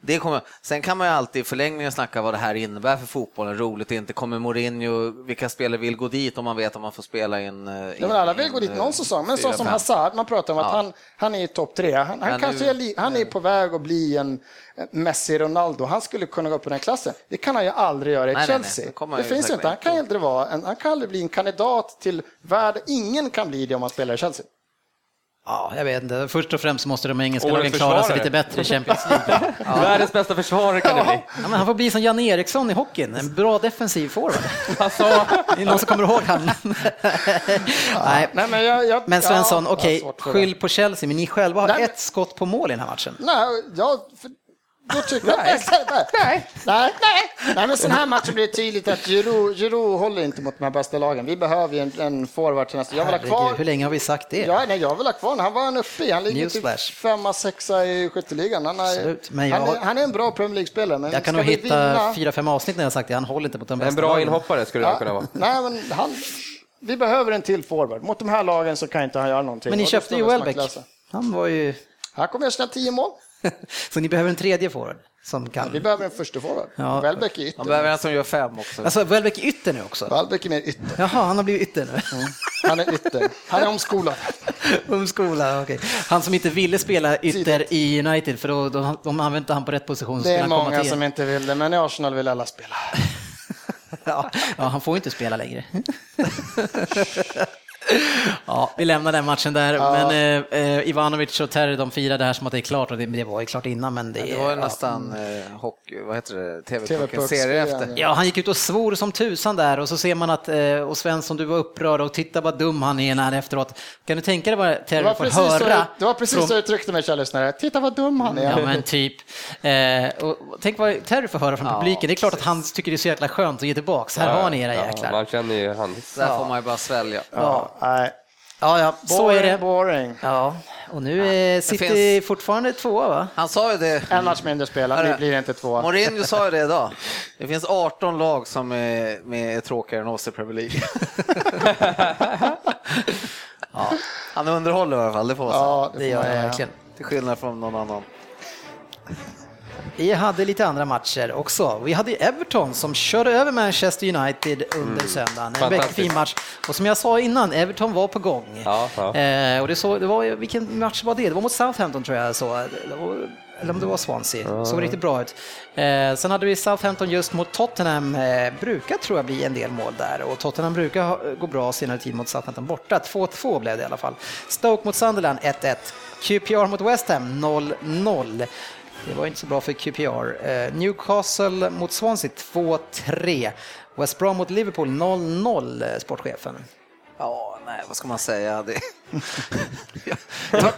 D: Det kommer, sen kan man ju alltid i förlängningen snacka vad det här innebär för fotbollen, roligt inte. Kommer Mourinho, vilka spelare vill gå dit om man vet att man får spela in... eh,
C: Ja,
D: in-
C: men alla vill
D: in,
C: gå dit
D: eh,
C: någon säsong. Men så
D: fyra,
C: som. Hazard, man pratar om att
D: Ja.
C: han, han är i topp tre. Han, han, kanske
D: nu-
C: är, han är på väg att bli en Messi Ronaldo. Han skulle kunna gå upp i den klassen. Det kan han ju aldrig göra i
D: Nej, nej, nej.
C: Chelsea.
D: Det
C: det finns inte. Han kan aldrig vara en, han kan aldrig bli en kandidat till världen. Ingen kan bli det om man spelar i Chelsea.
A: Ja, jag vet inte. Först och främst måste de engelska lagen klara sig lite bättre i Champions League.
B: Världens bästa försvarare kan det bli.
A: Ja, han får bli som Jan Eriksson i hockeyn, en bra defensiv forward.
B: Alltså,
A: Det är någon som kommer ihåg han. Nej.
C: Nej, men, jag, jag,
A: Men Svensson,
C: ja,
A: okej,
C: det.
A: skyll på Chelsea, men ni själva har
C: Nej,
A: ett skott på mål i den här matchen.
C: Nej, jag, då tycker jag... Nej, nej, nej, nej. nej, men sån här matcher blir det tydligt att Giroud, Giroud håller inte mot de här bästa lagen. Vi behöver ju en, en forward till nästa. Jag vill ha kvar...
A: hur länge har vi sagt det?
C: Ja, nej, jag vill ha kvar. Han var han uppe i. Han ligger
A: Newsflash.
C: typ femma, sexa i skytteligan. Han, är,
A: Absolut, men jag-
C: han, är, han är en bra Premier League-spelare.
A: Jag kan nog hitta fyra, fem avsnitt när jag sagt det. Han håller inte mot de bästa
B: en bra
A: lagen.
B: inhoppare skulle det kunna vara.
C: Nej, men han, vi behöver en till forward. Mot de här lagen så kan inte han göra någonting.
A: Men ni köpte ju Welbeck. Han var ju...
C: Han kommer göra tio mål.
A: Så ni behöver en tredje forward som kan...
C: Vi behöver en första forward.
A: Ja.
C: Welbeck är
D: Man
C: ytter.
D: behöver en som gör fem också.
A: Alltså, Welbeck är ytter nu också.
C: Welbeck är mer ytter.
A: Jaha, han har blivit ytter nu.
C: Han är ytter. Han är omskolad.
A: Umskola, okej. Han som inte ville spela ytter i United, för då, då, de använde inte han på rätt position.
C: Det är många som inte vill det, men i Arsenal vill alla spela.
A: Ja, ja, han får ju inte spela längre. Ja, vi lämnar den matchen där. Men eh, eh, Ivanovic och Terry de firade här som att det är klart och det, det var ju klart innan men det,
D: Det var ju
A: ja.
D: nästan eh, hockey, vad heter det,
C: TV-puckspel,
D: TV-pucken serie
C: ja.
D: efter.
A: Ja, han gick ut och svor som tusan där och så ser man att, eh, och Svensson du var upprörd och titta vad dum han är när efteråt. Kan du tänka dig vad
C: Det
A: Terry
C: var
A: får
C: precis, så,
A: höra?
C: det var precis
A: från-
C: så jag uttryckte mig, kära lyssnare. Titta vad dum han är.
A: Ja men typ. Eh, och tänk vad Terry får höra från
D: Ja,
A: publiken. Det är klart att han tycker det är så jäkla skönt att ge tillbaks. Här har ni era
B: Ja,
A: jäklar.
B: Man känner ju han.
D: Så där får man ju bara svälja.
C: Ja, nej.
A: Ja, ja, så är det.
C: Boring.
A: Ja, och nu är City
D: finns-
A: fortfarande tvåa va?
D: Han sa ju det,
C: En match mindre spelad, det blir inte två.
D: Mourinho sa ju det idag. Det finns 18 lag som är, med, är tråkigare än oss i Premier League. ja, han underhåller i alla fall, det får man säga.
C: Ja,
A: Det gör jag verkligen.
D: Till skillnad från någon annan.
A: Vi hade lite andra matcher också. Vi hade Everton som körde över Manchester United under söndagen. En väldigt fin match. Och som jag sa innan, Everton var på gång.
B: Ja, ja.
A: Eh, och det, så, det var, vilken match var det? Det var mot Southampton tror jag. Så. Eller om det var Swansea. Såg riktigt bra ut. Eh, sen hade vi Southampton just mot Tottenham. Eh, brukar tror jag bli en del mål där och Tottenham brukar ha, gå bra senare tid mot Southampton borta. 2-2 blev det i alla fall. Stoke mot Sunderland 1-1. QPR mot West Ham 0-0. Det var inte så bra för QPR. Eh, Newcastle mot Swansea 2-3. West Brom mot Liverpool 0-0, eh, sportchefen.
D: Ja, vad ska man säga? Det...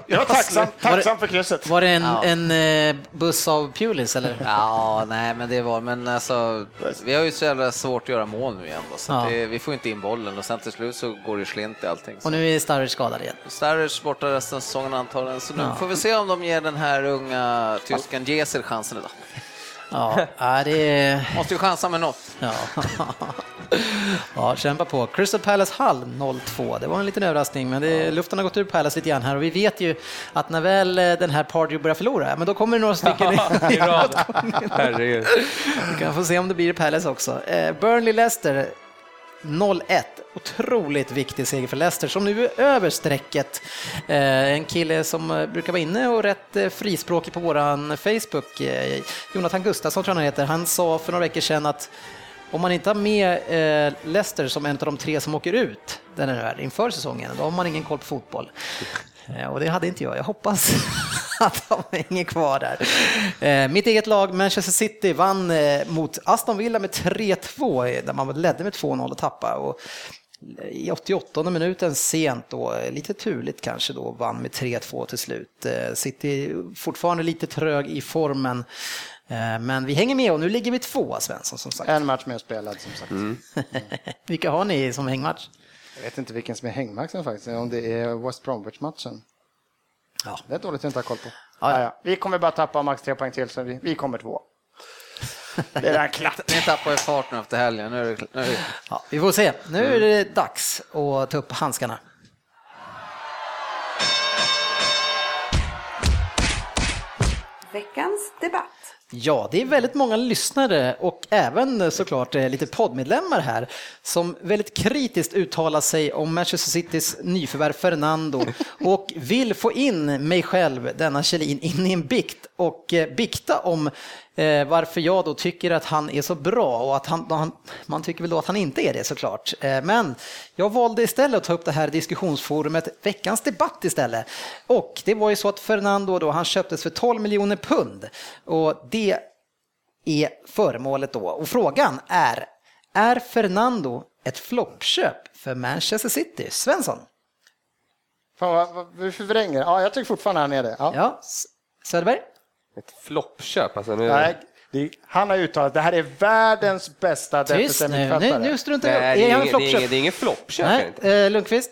C: Jag var tacksam, tacksam för krysset.
A: Var det en,
D: Ja.
A: en eh, buss av Pulis eller?
D: Ja, nej, men det var, men alltså, vi har ju så jävla svårt att göra mål nu igen då, så
A: Ja.
D: det, vi får inte in bollen och sen till slut så går det slint i allting. Så.
A: Och nu är Sturridge skadad igen.
D: Sturridge borta resten av säsongen antagligen, så nu
A: Ja.
D: får vi se om de ger den här unga tysken Jeser chansen idag.
A: Ja, det.
D: Måste ju chansa med något.
A: Ja. ja, kämpa på. Crystal Palace Hull 0-2. Det var en liten överraskning, men det, luften har gått ur Palace lite grann här och vi vet ju att när väl eh, den här Pardew börjar förlora, men då kommer det några stycken.
B: I rad.
A: Vi kan få se om det blir Palace också. Eh, Burnley-Leicester 0-1. Otroligt viktig seger för Leicester som nu är över strecket. Eh, en kille som eh, brukar vara inne och rätt eh, frispråkig på våran Facebook, Jonathan Gustafsson tror jag han heter, han sa för några veckor sedan att om man inte har med Leicester som en av de tre som åker ut den här inför säsongen, då har man ingen koll på fotboll. Eh, Och det hade inte jag. Jag hoppas att de hänger kvar där. Eh, Mitt eget lag, Manchester City, vann eh, mot Aston Villa med 3-2, eh, där man ledde med 2-0 och tappade. Och I 88 minuten sent då, lite turligt kanske då, vann med 3-2 till slut. City fortfarande lite trög i formen. Men vi hänger med och nu ligger vi tvåa, Svensson, som sagt.
C: En match mer spelad som sagt.
A: Vilka har ni som hängmatch?
C: Jag vet inte vilken som är hängmatchen faktiskt, om det är West Bromwich-matchen.
A: Ja.
C: Det är dåligt att inte ha koll på.
A: Ja, ja.
C: Vi kommer bara tappa max tre poäng till, så vi, vi kommer två. Det är klapp.
D: Ni tappar ju fart nu efter helgen. Nu är det, nu är det...
A: Ja, vi får se. Nu är det dags att ta upp handskarna.
E: Veckans debatt.
A: Ja, det är väldigt många lyssnare och även såklart eh, lite poddmedlemmar här som väldigt kritiskt uttalar sig om Manchester Citys nyförvärv Fernando och vill få in mig själv, denna Kjellin, in i en bikt och eh, bikta om eh, varför jag då tycker att han är så bra och att han, han, man tycker väl då att han inte är det såklart. Eh, Men jag valde istället att ta upp det här diskussionsforumet Veckans debatt istället. Och det var ju så att Fernando då, han köptes för 12 miljoner pund och det är föremålet då. Och frågan är, är Fernando ett floppköp för Manchester City? Svensson?
C: Fan, vad, vad, vi förvränger. Ja, jag tycker fortfarande han är det. Ja.
A: Ja, Söderberg?
B: Ett floppköp alltså. Nu...
C: Nej, det, han har uttalat att det här är världens bästa
A: Tyst nu, nu, nu struntar
B: Nej,
A: jag
B: det,
A: Är
B: ingen, det, är ingen,
A: floppköp?
B: det är ingen floppköp.
A: Nej,
B: inte.
A: eh, Lundqvist?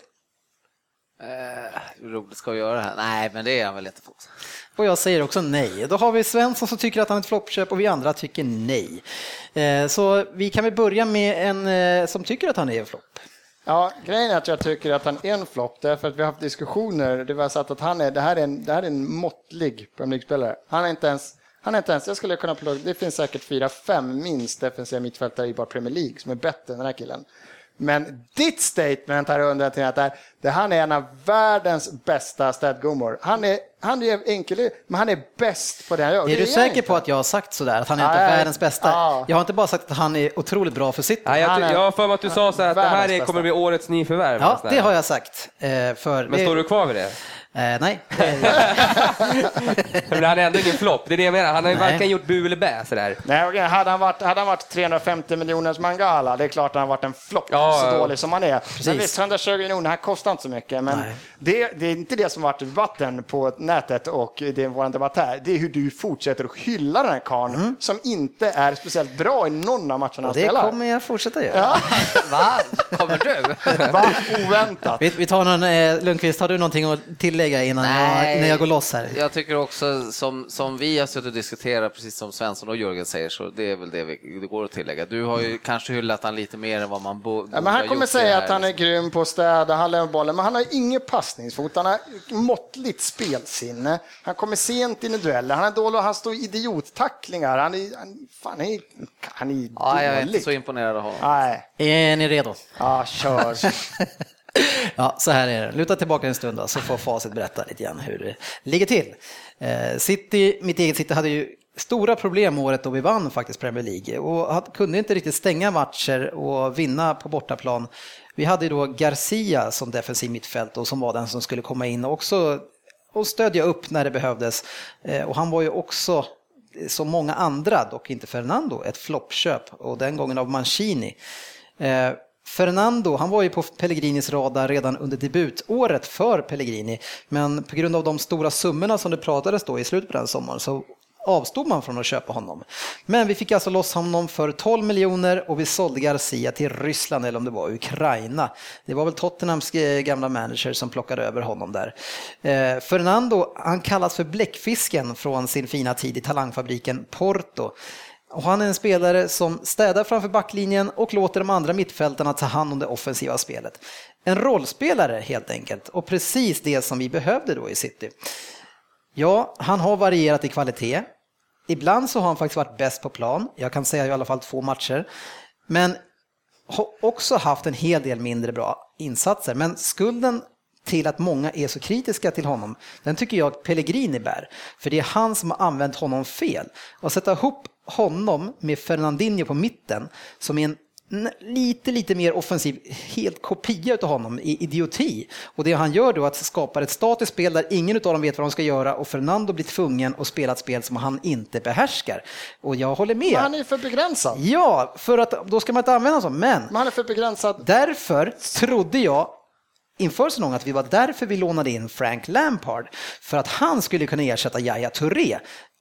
D: Eh, hur roligt ska vi göra det här? Nej, men det är han väl inte. På.
A: Och jag säger också nej. Då har vi Svensson som tycker att han är ett floppköp och vi andra tycker nej. Eh, Så vi kan väl börja med en eh, som tycker att han är en flopp.
C: Ja, grejen är att jag tycker att han är en flopp därför att vi har haft diskussioner. Det var sagt att han är, det här är en, det här är en måttlig Premier League-spelare. Han är inte ens, han är inte ens, jag skulle kunna plugga, det finns säkert fyra, fem minst defensiva mittfältare i bara Premier League som är bättre än den här killen. Men ditt statement här under till att det, här, det han är en av världens bästa städgummor. Han är, han är enkel, men han är bäst på det han gör.
A: Är
C: Det
A: du säker
C: inte.
A: på att jag har sagt sådär, att han är inte världens bästa?
C: Ja.
A: Jag har inte bara sagt att han är otroligt bra för City.
B: Nej, jag,
C: är-
B: jag har för mig att du sa så här att det här är, kommer bli årets nyförvärv.
A: Ja, det har jag sagt. eh, För
B: Men står du kvar vid det?
A: Eh, nej.
B: Men han är ändå ingen flopp, det är det jag menar. Han har ju
A: Nej.
B: varken gjort bu eller bä sådär.
C: Nej, hade, han varit, hade han varit 350 miljoners Mangala, det är klart att han varit en flopp,
B: Ja,
C: så dålig som han är. Men visst, 120 miljoner, han kostar inte så mycket. Men det, det är inte det som varit debatten på nätet och det är vår debatt här. Det är hur du fortsätter att hylla den här karln som inte är speciellt bra i någon av matcherna han
A: Mm. Det
C: spelar.
A: kommer jag fortsätta göra.
C: Ja,
D: Va? Kommer du?
C: va? Oväntat.
A: Vi, vi tar någon, eh, Lundqvist, har du någonting att tillägga innan jag, innan jag går loss här?
D: Jag tycker också som, som vi har suttit och diskuterat, precis som Svensson och Jörgen säger, så det är väl det vi, det går att tillägga. Du har ju kanske hyllat han lite mer än vad man bo, borde
C: Ja, men han
D: ha
C: kommer säga att han är
D: liksom.
C: grym på att städa, han lämnar bollen, men han har ingen passningsfot, han har måttligt spelsinne, han kommer sent in i dueller, han är dålig, han står i idiottacklingar, han är, han, fan, han är, han är
D: Ja, jag är inte
C: dålig.
D: så imponerad av honom.
C: Nej,
A: Är ni redo?
C: ja, kör.
A: Ja, så här är det. Luta tillbaka en stund då, så får facit berätta lite grann hur det ligger till. Eh, City, mitt eget City hade ju stora problem året då vi vann faktiskt Premier League och kunde inte riktigt stänga matcher och vinna på bortaplan. Vi hade då Garcia som defensiv mittfält och som var den som skulle komma in också och stödja upp när det behövdes. Eh, och han var ju också som många andra, dock inte Fernando, ett floppköp och den gången av Mancini. Eh, Fernando, han var ju på Pellegrinis radar redan under debutåret för Pellegrini, men på grund av de stora summorna som det pratades då i slutet på den sommaren så avstod man från att köpa honom. Men vi fick alltså loss honom för 12 miljoner och vi sålde Garcia till Ryssland eller om det var Ukraina. Det var väl Tottenhams eh, gamla manager som plockade över honom där. Eh, Fernando, han kallas för bläckfisken från sin fina tid i talangfabriken Porto. Och han är en spelare som städar framför backlinjen och låter de andra mittfältarna ta hand om det offensiva spelet. En rollspelare helt enkelt och precis det som vi behövde då i City. Ja, han har varierat i kvalitet. Ibland så har han faktiskt varit bäst på plan. Jag kan säga i alla fall två matcher. Men har också haft en hel del mindre bra insatser. Men skulden till att många är så kritiska till honom, den tycker jag Pellegrini bär. För det är han som har använt honom fel. Att sätta ihop honom med Fernandinho på mitten, som är en lite, lite mer offensiv, helt kopia av honom i idioti. Och det han gör då är att skapa ett statiskt spel där ingen av dem vet vad de ska göra och Fernando blir tvungen att spela ett spel som han inte behärskar. Och jag håller med. Men
C: han är för begränsad.
A: Ja, för att då ska man inte använda honom. Men,
C: men han är för begränsad.
A: Därför trodde jag inför säsongen att vi var därför vi lånade in Frank Lampard. För att han skulle kunna ersätta Yahya Touré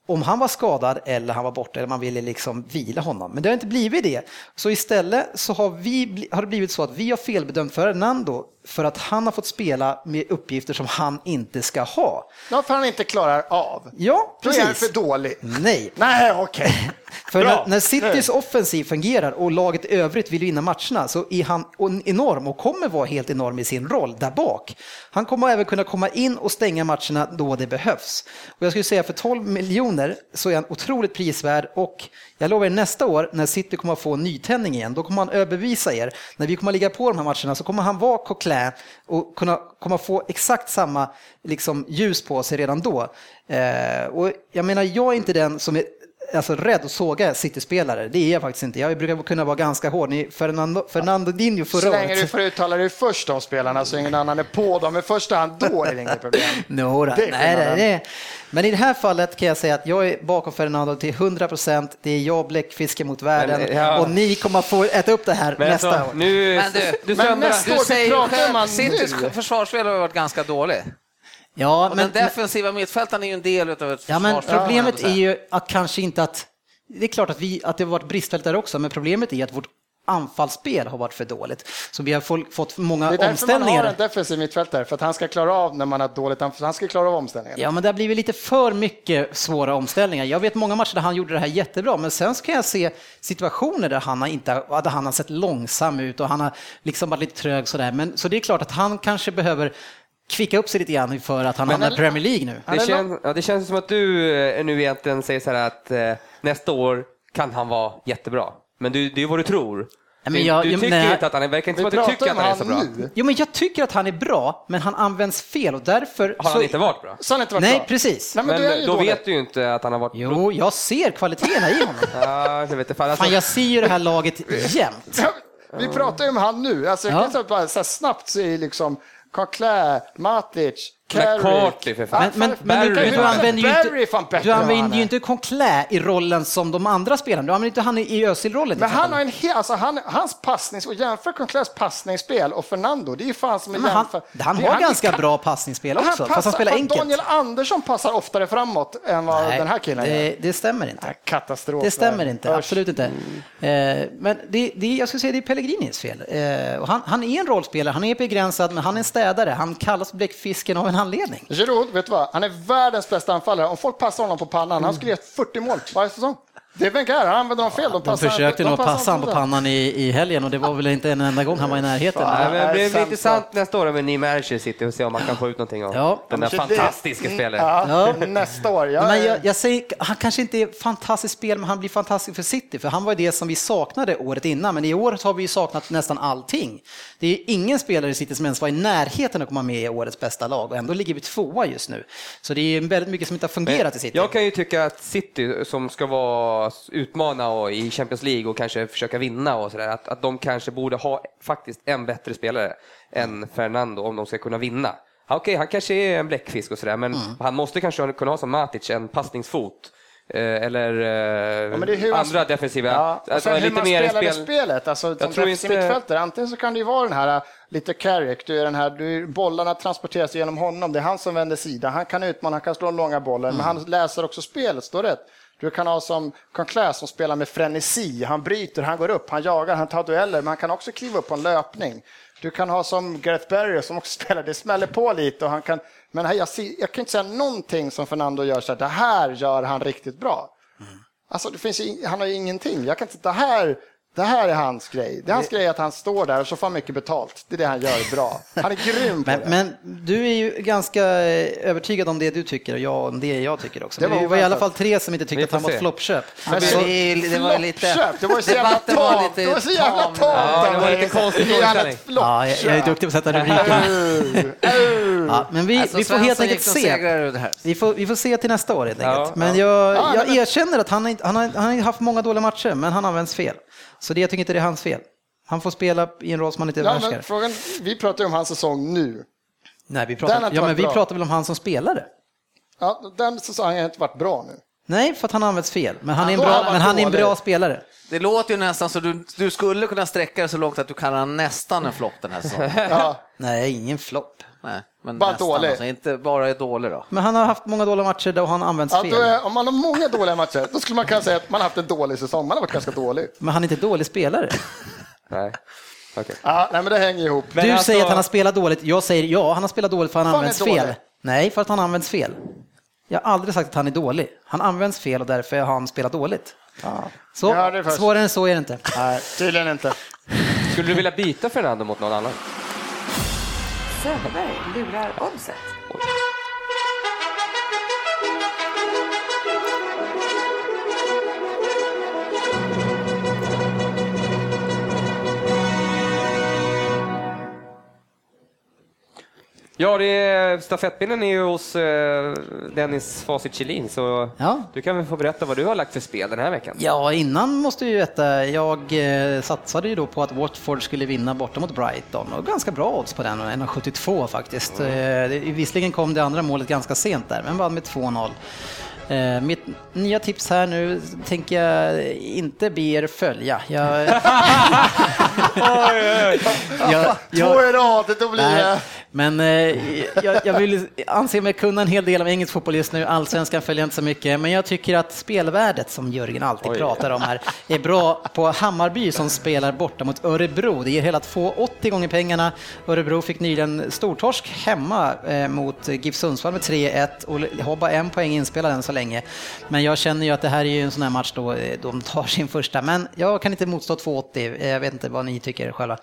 A: om han var skadad eller han var borta eller man ville liksom vila honom. Men det har inte blivit det. Så istället så har, vi, har det blivit så att vi har felbedömt Fernando för att han har fått spela med uppgifter som han inte ska ha.
C: Ja, för han inte klarar av.
A: Ja, precis.
C: Då är han för dålig.
A: Nej.
C: Nej, okej. Okay.
A: för när, när Citys offensiv fungerar och laget i övrigt vill vinna matcherna så är han enorm och kommer vara helt enorm i sin roll där bak. Han kommer även kunna komma in och stänga matcherna då det behövs. Och jag skulle säga för 12 miljoner så är han otroligt prisvärd och jag lovar er nästa år när City kommer att få nytändning igen, då kommer han överbevisa er. När vi kommer att ligga på de här matcherna så kommer han vara Coquelin och kunna komma få exakt samma liksom, ljus på sig redan då. Eh, och jag menar, jag är inte den som är alltså, rädd att såga City-spelare. Det är jag faktiskt inte. Jag brukar kunna vara ganska hård. Ni, Fernando, Fernando Dinho förra
C: året. Så länge du får uttala dig först om spelarna så ingen annan är på dem i första hand, då är det inget problem.
A: no, det nej, nej, nej. Men i det här fallet kan jag säga att jag är bakom Fernando till 100 procent. Det är jag bläckfiske mot världen men, ja. och ni kommer få äta upp det här men nästa år.
D: Nu, men du, du, men nästa år, du säger själv, Citys försvarsspel har varit ganska dålig. Ja, och men, den defensiva mittfältaren är ju en del av ett
A: ja, men Problemet är ju att kanske inte att det är klart att, vi, att det har varit bristfälligt där också, men problemet är att vårt anfallsspel har varit för dåligt. Så vi har fått många omställningar. Det är därför man
C: har en defensiv mittfältare, för att han ska klara av när man har dåligt anfall, han ska klara av omställningarna.
A: Ja, men det har blivit lite för mycket svåra omställningar. Jag vet många matcher där han gjorde det här jättebra, men sen så kan jag se situationer där han har, inte, där han har sett långsam ut och han har liksom varit lite trög sådär. Men, så det är klart att han kanske behöver kvicka upp sig lite grann för att han hamnar i Premier League nu.
B: Det, känns, ja, det känns som att du eh, nu egentligen säger så här att eh, nästa år kan han vara jättebra. Men du, det är vad du tror. Men jag, du, tycker nej, inte att han är, verkar inte som att du tycker att han är så bra. Nu.
A: Jo, men jag tycker att han är bra, men han används fel och därför...
B: Har han inte varit bra?
C: Så han inte varit
A: nej,
C: bra.
A: precis.
B: Nej, men, men då dåligt. vet du ju inte att han har varit
A: bra. Jo, jag ser kvaliteterna i honom.
B: ja, jag vet fan, alltså...
A: fan, jag ser ju det här laget jämt.
C: Vi pratar ju om han nu. Alltså, jag kan bara så snabbt se liksom Coquelin, Matic,
B: McCarthy för fan.
A: Men, men, men du, du, använder ju inte, du använder ju inte Conclais i rollen som de andra spelarna. Du använder inte han i Özil-rollen.
C: Men han har en hel, alltså han, hans passnings, och jämför Conclais passningsspel och Fernando, det är ju fan som
A: men
C: jämför.
A: Han, han har han ganska kan, bra passningsspel också, han passar, fast han spelar enkelt.
C: Daniel Andersson passar oftare framåt än vad Nej, den här killen
A: det, gör. Det stämmer inte.
C: Katastrof.
A: Det stämmer inte, absolut inte. Mm. Eh, men det, det, jag skulle säga det är Pellegrinis fel. Eh, han, han är en rollspelare, han är begränsad, men han är en städare. Han kallas bläckfisken av en anledning.
C: Giroud, vet du vad? Han är världens bästa anfallare. Om folk passar honom på pannan, mm. han skulle ge 40 mål varje säsong. Det är Wenger, han använder dem fel.
A: De, de försökte nog passa honom på pannan i, i helgen och det var väl inte en enda gång han var i närheten.
B: Ja, men det blir intressant nästa år med en ny manager City och se om man kan få ut någonting av ja. den där fantastiska spelaren.
C: Ja, nästa år.
A: Jag, men jag, jag, säger, han kanske inte är fantastisk spel, men han blir fantastisk för City, för han var det som vi saknade året innan, men i år har vi ju saknat nästan allting. Det är ingen spelare i City som ens var i närheten att komma med i årets bästa lag och ändå ligger vi tvåa just nu. Så det är väldigt mycket som inte har fungerat men i City.
B: Jag kan ju tycka att City, som ska vara utmana och i Champions League och kanske försöka vinna och sådär, att, att de kanske borde ha faktiskt en bättre spelare än Fernando om de ska kunna vinna. Okej, okay, han kanske är en bläckfisk och sådär, men mm. han måste kanske kunna ha som Matic, en passningsfot. Eh, eller eh, ja, andra defensiva.
C: Ja, alltså, hur lite man mer spelar spel. spelet. Alltså, som defensiv inte... antingen så kan det ju vara den här äh, lite Carrick, du är den här, du, bollarna transporteras genom honom, det är han som vänder sida, han kan utmana, han kan slå långa bollar, mm. men han läser också spelet, står rätt. Du kan ha som Conclair som spelar med frenesi. Han bryter, han går upp, han jagar, han tar dueller, men han kan också kliva upp på en löpning. Du kan ha som Gareth Barry som också spelar, det smäller på lite och han kan, men jag, jag kan inte säga någonting som Fernando gör så här, det här gör han riktigt bra. Mm. Alltså det finns, han har ju ingenting. Jag kan inte, det här det här är hans grej. Det är hans grej att han står där och så får han mycket betalt. Det är det han gör bra. Han är grym på
A: men,
C: det.
A: Men du är ju ganska eh, övertygad om det du tycker och jag om det jag tycker också. Det var, det var i alla fall tre som inte tyckte att han var ett floppköp.
D: Men så, det, det var lite...
C: Det var så jävla tamt. Det var så jävla tamt. Ja,
B: det var lite konstigt
A: ja, jag är duktig på att sätta rubriker. Ja, men vi, alltså, vi får helt enkelt se. Vi får, vi får se till nästa år helt enkelt. Men jag, jag erkänner att han, han, har, han har haft många dåliga matcher, men han används fel. Så det, jag tycker inte det är hans fel. Han får spela i en roll som han inte ja,
C: men frågan, Vi pratar ju om hans säsong nu.
A: Nej, vi pratar, ja, men vi pratar väl om han som spelare?
C: Ja, den säsongen har inte varit bra nu.
A: Nej, för att han används fel. Men han är en bra, men han är en bra spelare.
D: Det låter ju nästan så du, du skulle kunna sträcka det så långt att du kallar han nästan en flopp den här säsongen. ja.
A: Nej, ingen flopp.
D: Nej, men bara dålig. Alltså, inte bara är dålig då.
A: Men han har haft många dåliga matcher där han använts ja, fel.
C: Är, om man har många dåliga matcher, då skulle man kunna säga att man har haft en dålig säsong. Man har varit ganska dålig.
A: Men han är inte dålig spelare.
B: nej. Okay.
C: Ja, nej, men det hänger ihop.
A: Du alltså... säger att han har spelat dåligt. Jag säger ja, han har spelat dåligt för att han används fel. Nej, för att han används fel. Jag har aldrig sagt att han är dålig. Han används fel och därför har han spelat dåligt. Ja. Så, svårare än så är det inte.
C: Nej, tydligen inte.
B: Skulle du vilja byta Fernando mot någon annan?
E: Söderberg lurar oddset.
B: Ja, det är, stafettpinnen är ju hos eh, Dennis Facit Kjellin, så ja. du kan väl få berätta vad du har lagt för spel den här veckan?
A: Ja, innan måste ju veta, jag eh, satsade ju då på att Watford skulle vinna borta mot Brighton och ganska bra odds på den, 1,72 faktiskt. Mm. visserligen kom det andra målet ganska sent där, men vann med 2-0. Eh, mitt nya tips här nu tänker jag inte be er följa. Jag,
C: jag, jag, Två i rad, då blir det...
A: Men eh, jag, jag, vill anse mig kunna en hel del av engelsk fotboll just nu. Allsvenskan följer inte så mycket, men jag tycker att spelvärdet, som Jörgen alltid Oj. pratar om här, är bra på Hammarby som spelar borta mot Örebro. Det ger hela 2,80 gånger pengarna. Örebro fick nyligen stortorsk hemma eh, mot GIF Sundsvall med 3-1 och har bara en poäng inspelad än så länge. Men jag känner ju att det här är ju en sån här match då eh, de tar sin första, men jag kan inte motstå 2,80. Jag vet inte vad ni tycker själva.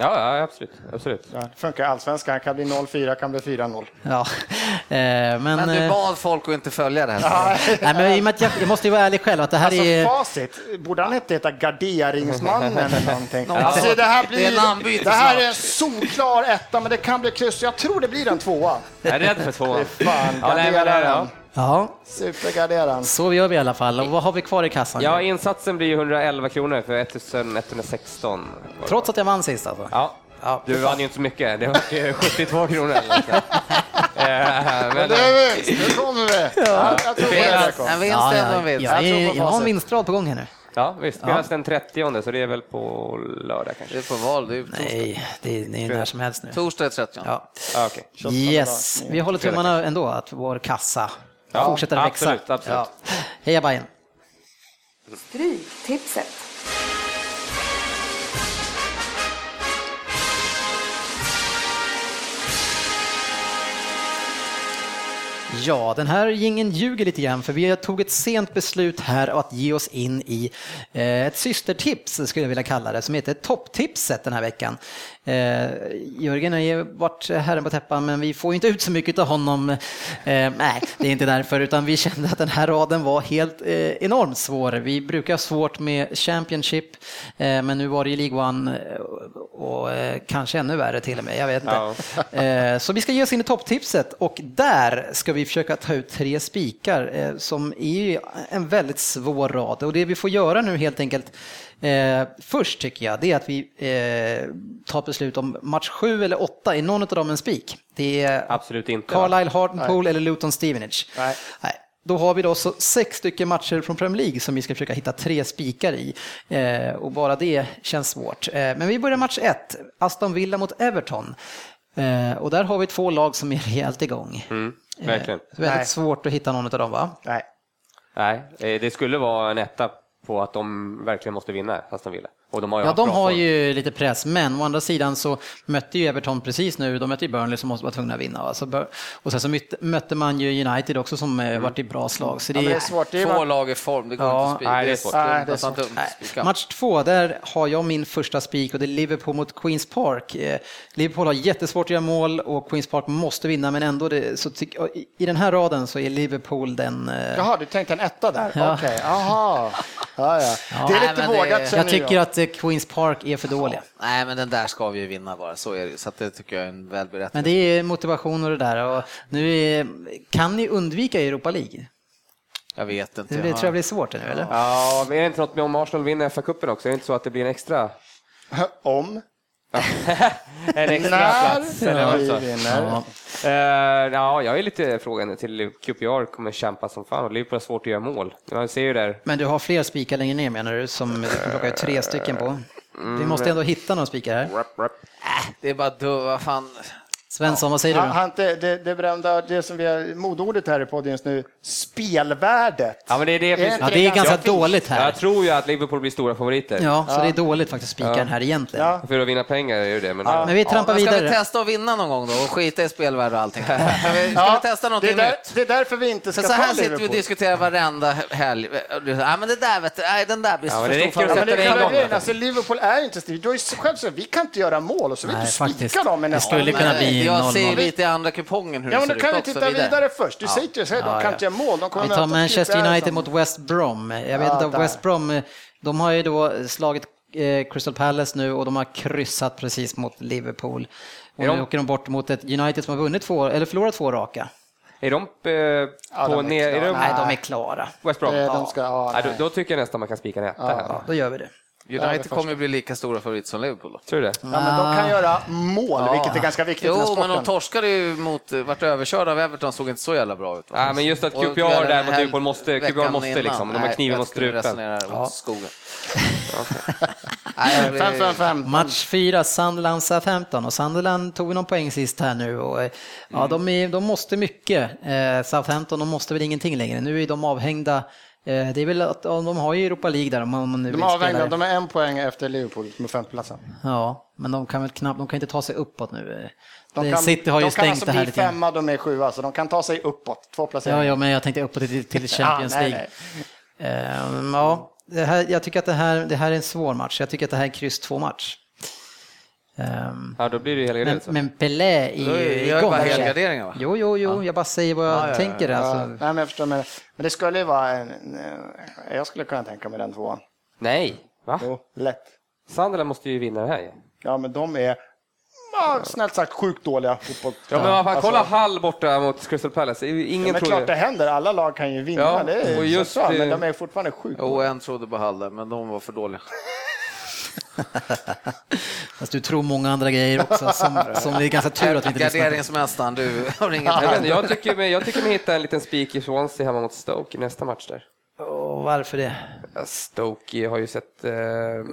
B: Ja, ja absolut. absolut. Ja,
C: det funkar i allsvenskan, kan bli 0-4, kan bli 4-0.
A: Ja. Eh, men,
D: men du eh, bad folk att inte följa det här.
A: Nej, men jag, jag, måste ju vara ärlig själv att det här
C: alltså,
A: är...
C: Facit, borde han inte heta Garderingsmannen eller någonting? Ja. Alltså, det, här blir, det, här är en solklar etta, men det kan bli kryss. Jag tror det blir en tvåa.
B: Jag är rädd för tvåa.
C: Fan, ja, nej, men det, ja.
A: Ja.
C: Supergarderad.
A: Så gör vi i alla fall. Och vad har vi kvar i kassan?
B: Ja, insatsen blir 111 kronor för 1116.
A: Trots att jag vann sist alltså?
B: Ja. Ja, du vann ju inte så mycket, det var 72 kronor.
C: Eh, men det är vinst, nu kommer vi. Ja. Jag tror
D: det En vinst är en vinst.
A: Jag, jag, jag har en vinstrad på gång här nu.
B: Ja, visst. Spelas ja. den 30 så det är väl på lördag kanske?
D: Det är på val, det är
A: Nej, det är, det är när som helst nu.
D: Torsdag är 30.
A: Ja. Ah, okay. Yes, vi håller tummarna ändå att vår kassa ja, fortsätter växa.
B: Absolut, absolut. Ja.
A: Heja Bajen.
E: Stryktipset.
A: Ja, den här gingen ljuger lite grann för vi tog ett sent beslut här att ge oss in i eh, ett systertips, skulle jag vilja kalla det, som heter Topptipset den här veckan. Eh, Jörgen har ju varit herren på täppan men vi får inte ut så mycket av honom. Eh, nej, det är inte därför utan vi kände att den här raden var helt eh, enormt svår. Vi brukar ha svårt med Championship eh, men nu var det ju League One eh, och eh, kanske ännu värre till och med, jag vet inte. Så vi ska ge oss in i topptipset och där ska vi försöka ta ut tre spikar som är en väldigt svår rad och det vi får göra nu helt enkelt Eh, först tycker jag det är att vi eh, tar beslut om match sju eller åtta, är någon av dem en spik? Det är
B: Absolut inte.
A: Carlisle Hartlepool eller Luton Stevenage.
C: Nej.
A: Då har vi då så sex stycken matcher från Premier League som vi ska försöka hitta tre spikar i. Eh, och bara det känns svårt. Eh, men vi börjar match ett, Aston Villa mot Everton. Eh, och där har vi två lag som är rejält igång.
B: Mm, verkligen.
A: Eh, väldigt
C: Nej.
A: svårt att hitta någon av dem va?
C: Nej.
B: Nej, det skulle vara en etta på att de verkligen måste vinna, Aston Villa. Och de har ju
A: Ja, de har
B: form.
A: ju lite press, men å andra sidan så mötte ju Everton precis nu, de mötte ju Burnley som måste vara tvungna att vinna. Alltså, och sen så mötte- mötte man ju United också som
B: Mm.
A: eh, varit i bra slag. Så det
C: Ja, det
A: är,
C: svårt. Det är
D: Två lag i form, det går
A: Ja,
D: inte att spika.
B: nej, det är svårt.
D: dumt,
C: Nej, det är
D: nästan
C: svårt.
D: dumt att spika.
A: Match två, där har jag min första spik och det är Liverpool mot Queens Park. Eh, Liverpool har jättesvårt att göra mål och Queens Park måste vinna, men ändå det, så tyck, i- den här raden så är Liverpool den... eh,
C: Jaha, du tänkte en etta där?
A: Ja.
C: Okej, jaha. Ja, ja. Det är lite
D: det-
C: vågat känner
A: jag tycker att Queens Park är för dåliga.
D: Nej, men den där ska vi ju vinna bara, så är det. Så att det tycker jag är en välberättigad.
A: Men det är motivation och det där. Och nu är, kan ni undvika Europa League?
D: Jag vet inte.
A: Det blir, tror jag blir svårt nu, eller?
B: Ja, men är det inte något med om Arsenal vinner FA-cupen också? Är det inte så att det blir en extra,
C: Om.
B: en extra plats? Eller vad
C: vi
B: så?
A: Ja.
B: Eh, ja, jag är lite frågande till QPR kommer kämpa som fan och Liverpool har svårt att göra mål. Man ser ju där.
A: Men du har fler spikar längre ner menar du, som du kan plocka ut tre stycken på? Vi måste ändå hitta några spikar här.
D: Det är bara du, vad fan.
A: Svensson, vad säger du?
C: har inte det, det berömda, det som vi har, modordet här i podden just nu, spelvärdet.
B: Ja, men det är det.
C: Är
A: Ja, det är ganska
C: fint?
A: dåligt här.
B: Jag tror ju att Liverpool blir stora favoriter.
A: Ja, så det är dåligt faktiskt att spika den här egentligen.
C: Ja.
B: För att vinna pengar är ju det. Men,
A: Men vi trampar
D: men ska vi
A: vidare.
D: testa att vinna någon gång då och skita i spelvärde och allting? Ska vi, ska
C: Ja,
D: vi testa
C: det,
D: någonting
C: är där,
D: nytt?
C: det är därför vi inte ska
D: För så här
C: ta
D: sitter vi och
C: Liverpool.
D: diskuterar varenda helg. Ja, men det där vet du, nej, den där blir
B: Ja, det
D: stor
B: att
C: Ja,
D: favorit.
C: det. Alltså, Liverpool är inte. Du har ju själv sagt vi kan inte göra mål och så vill du spika dem med
A: Det
C: nästan.
A: skulle kunna bli
D: Jag ser ju
A: 0-0.
D: lite i andra kupongen hur
C: Ja,
D: det
C: men
D: ser
C: kan
D: ut
C: ju
D: också
C: titta vidare först. Du
A: Ja.
C: säger till dig, de
A: Ja,
C: kan
A: ja.
C: inte göra mål. De kommer
A: Vi tar Manchester United
C: som-
A: mot West Brom. Jag vet
C: Ja,
A: inte,
C: där.
A: West Brom, de har ju då slagit eh, Crystal Palace nu och de har kryssat precis mot Liverpool. Och
B: Är
A: nu
B: de-
A: åker de bort mot ett United som har vunnit två, eller förlorat två raka.
B: Är de eh, på
C: de är
B: ner... Är de
A: Nej, de är klara.
B: West Brom?
C: Eh, de ska- ja,
B: Nej,
C: nej.
B: då, då tycker jag nästan man kan spika en etta.
A: Ja, då gör vi det.
D: United kommer ju bli lika stora favoriter som Liverpool då.
B: Tror du det?
C: Ja, men de kan göra mål, vilket är ganska viktigt
D: Jo, men de torskade ju mot, vart överkörda av Everton, såg inte så jävla bra ut. va?
B: Ja, men just att QPR där mot Liverpool måste, QPR måste
D: innan.
B: liksom, de har kniven mot strupen.
D: åt skogen. Nej, vi-
C: 5-5-5.
A: Match fyra, Sunderland Southampton och Sunderland tog någon poäng sist här nu och eh, ja, de, är, de måste mycket. Eh, Southampton, de måste väl ingenting längre. Nu är de avhängda. Eh, det är väl att de har ju Europa League där om man nu
C: De
A: vill
C: är
A: spela
C: de är en poäng efter Liverpool med femteplatsen.
A: Ja, men de kan väl knappt, de kan inte ta sig uppåt nu.
C: De
A: Det-
C: kan,
A: City har ju
C: de kan
A: stängt
C: alltså
A: det här lite
C: femma, de är sjua, så de kan ta sig uppåt. Två placeringar.
A: Ja, ja, men jag tänkte uppåt till, till Champions
C: Ja, nej,
A: League. Ehm, ja, det här, jag tycker att det här, det här är en svår match. Jag tycker att det här är en kryss två match. Ehm,
B: Ja, då blir det ju
A: men,
B: helgardering.
A: men Pelé är ju igång.
D: bara helgarderingar, va?
A: Jo, jo, jo, jag bara säger vad jag tänker.
C: Ja,
A: Alltså.
C: nej, men jag förstår, men, men det skulle ju vara en. Jag skulle kunna tänka mig den tvåan.
B: Nej, va?
C: Jo, lätt.
B: Sunderland måste ju vinna det här ju.
C: Ja, men de är, ja, snällt sagt, sjukt dåliga fotboll.
B: Ja, men vad fan, kolla
C: Alltså-
B: Hall borta mot Crystal Palace. Ju
C: Ja,
B: Ingen
C: men klart det händer, alla lag kan ju vinna.
B: Ja,
C: det är
B: och just
C: så, men
B: det-
C: de är fortfarande sjukt
D: Jo, en trodde på Halle, men de var för dåliga.
A: Fast du tror många andra grejer också, som, som är ganska tur att vi inte lyssnar på.
D: Garderingsmästaren, du har inget
B: Jag, vet, inte, jag tycker mig, jag tycker mig hitta en liten spik i Swansea hemma mot Stoke i nästa match där.
A: Och varför det?
B: Ja, Stoke har ju sett... Eh,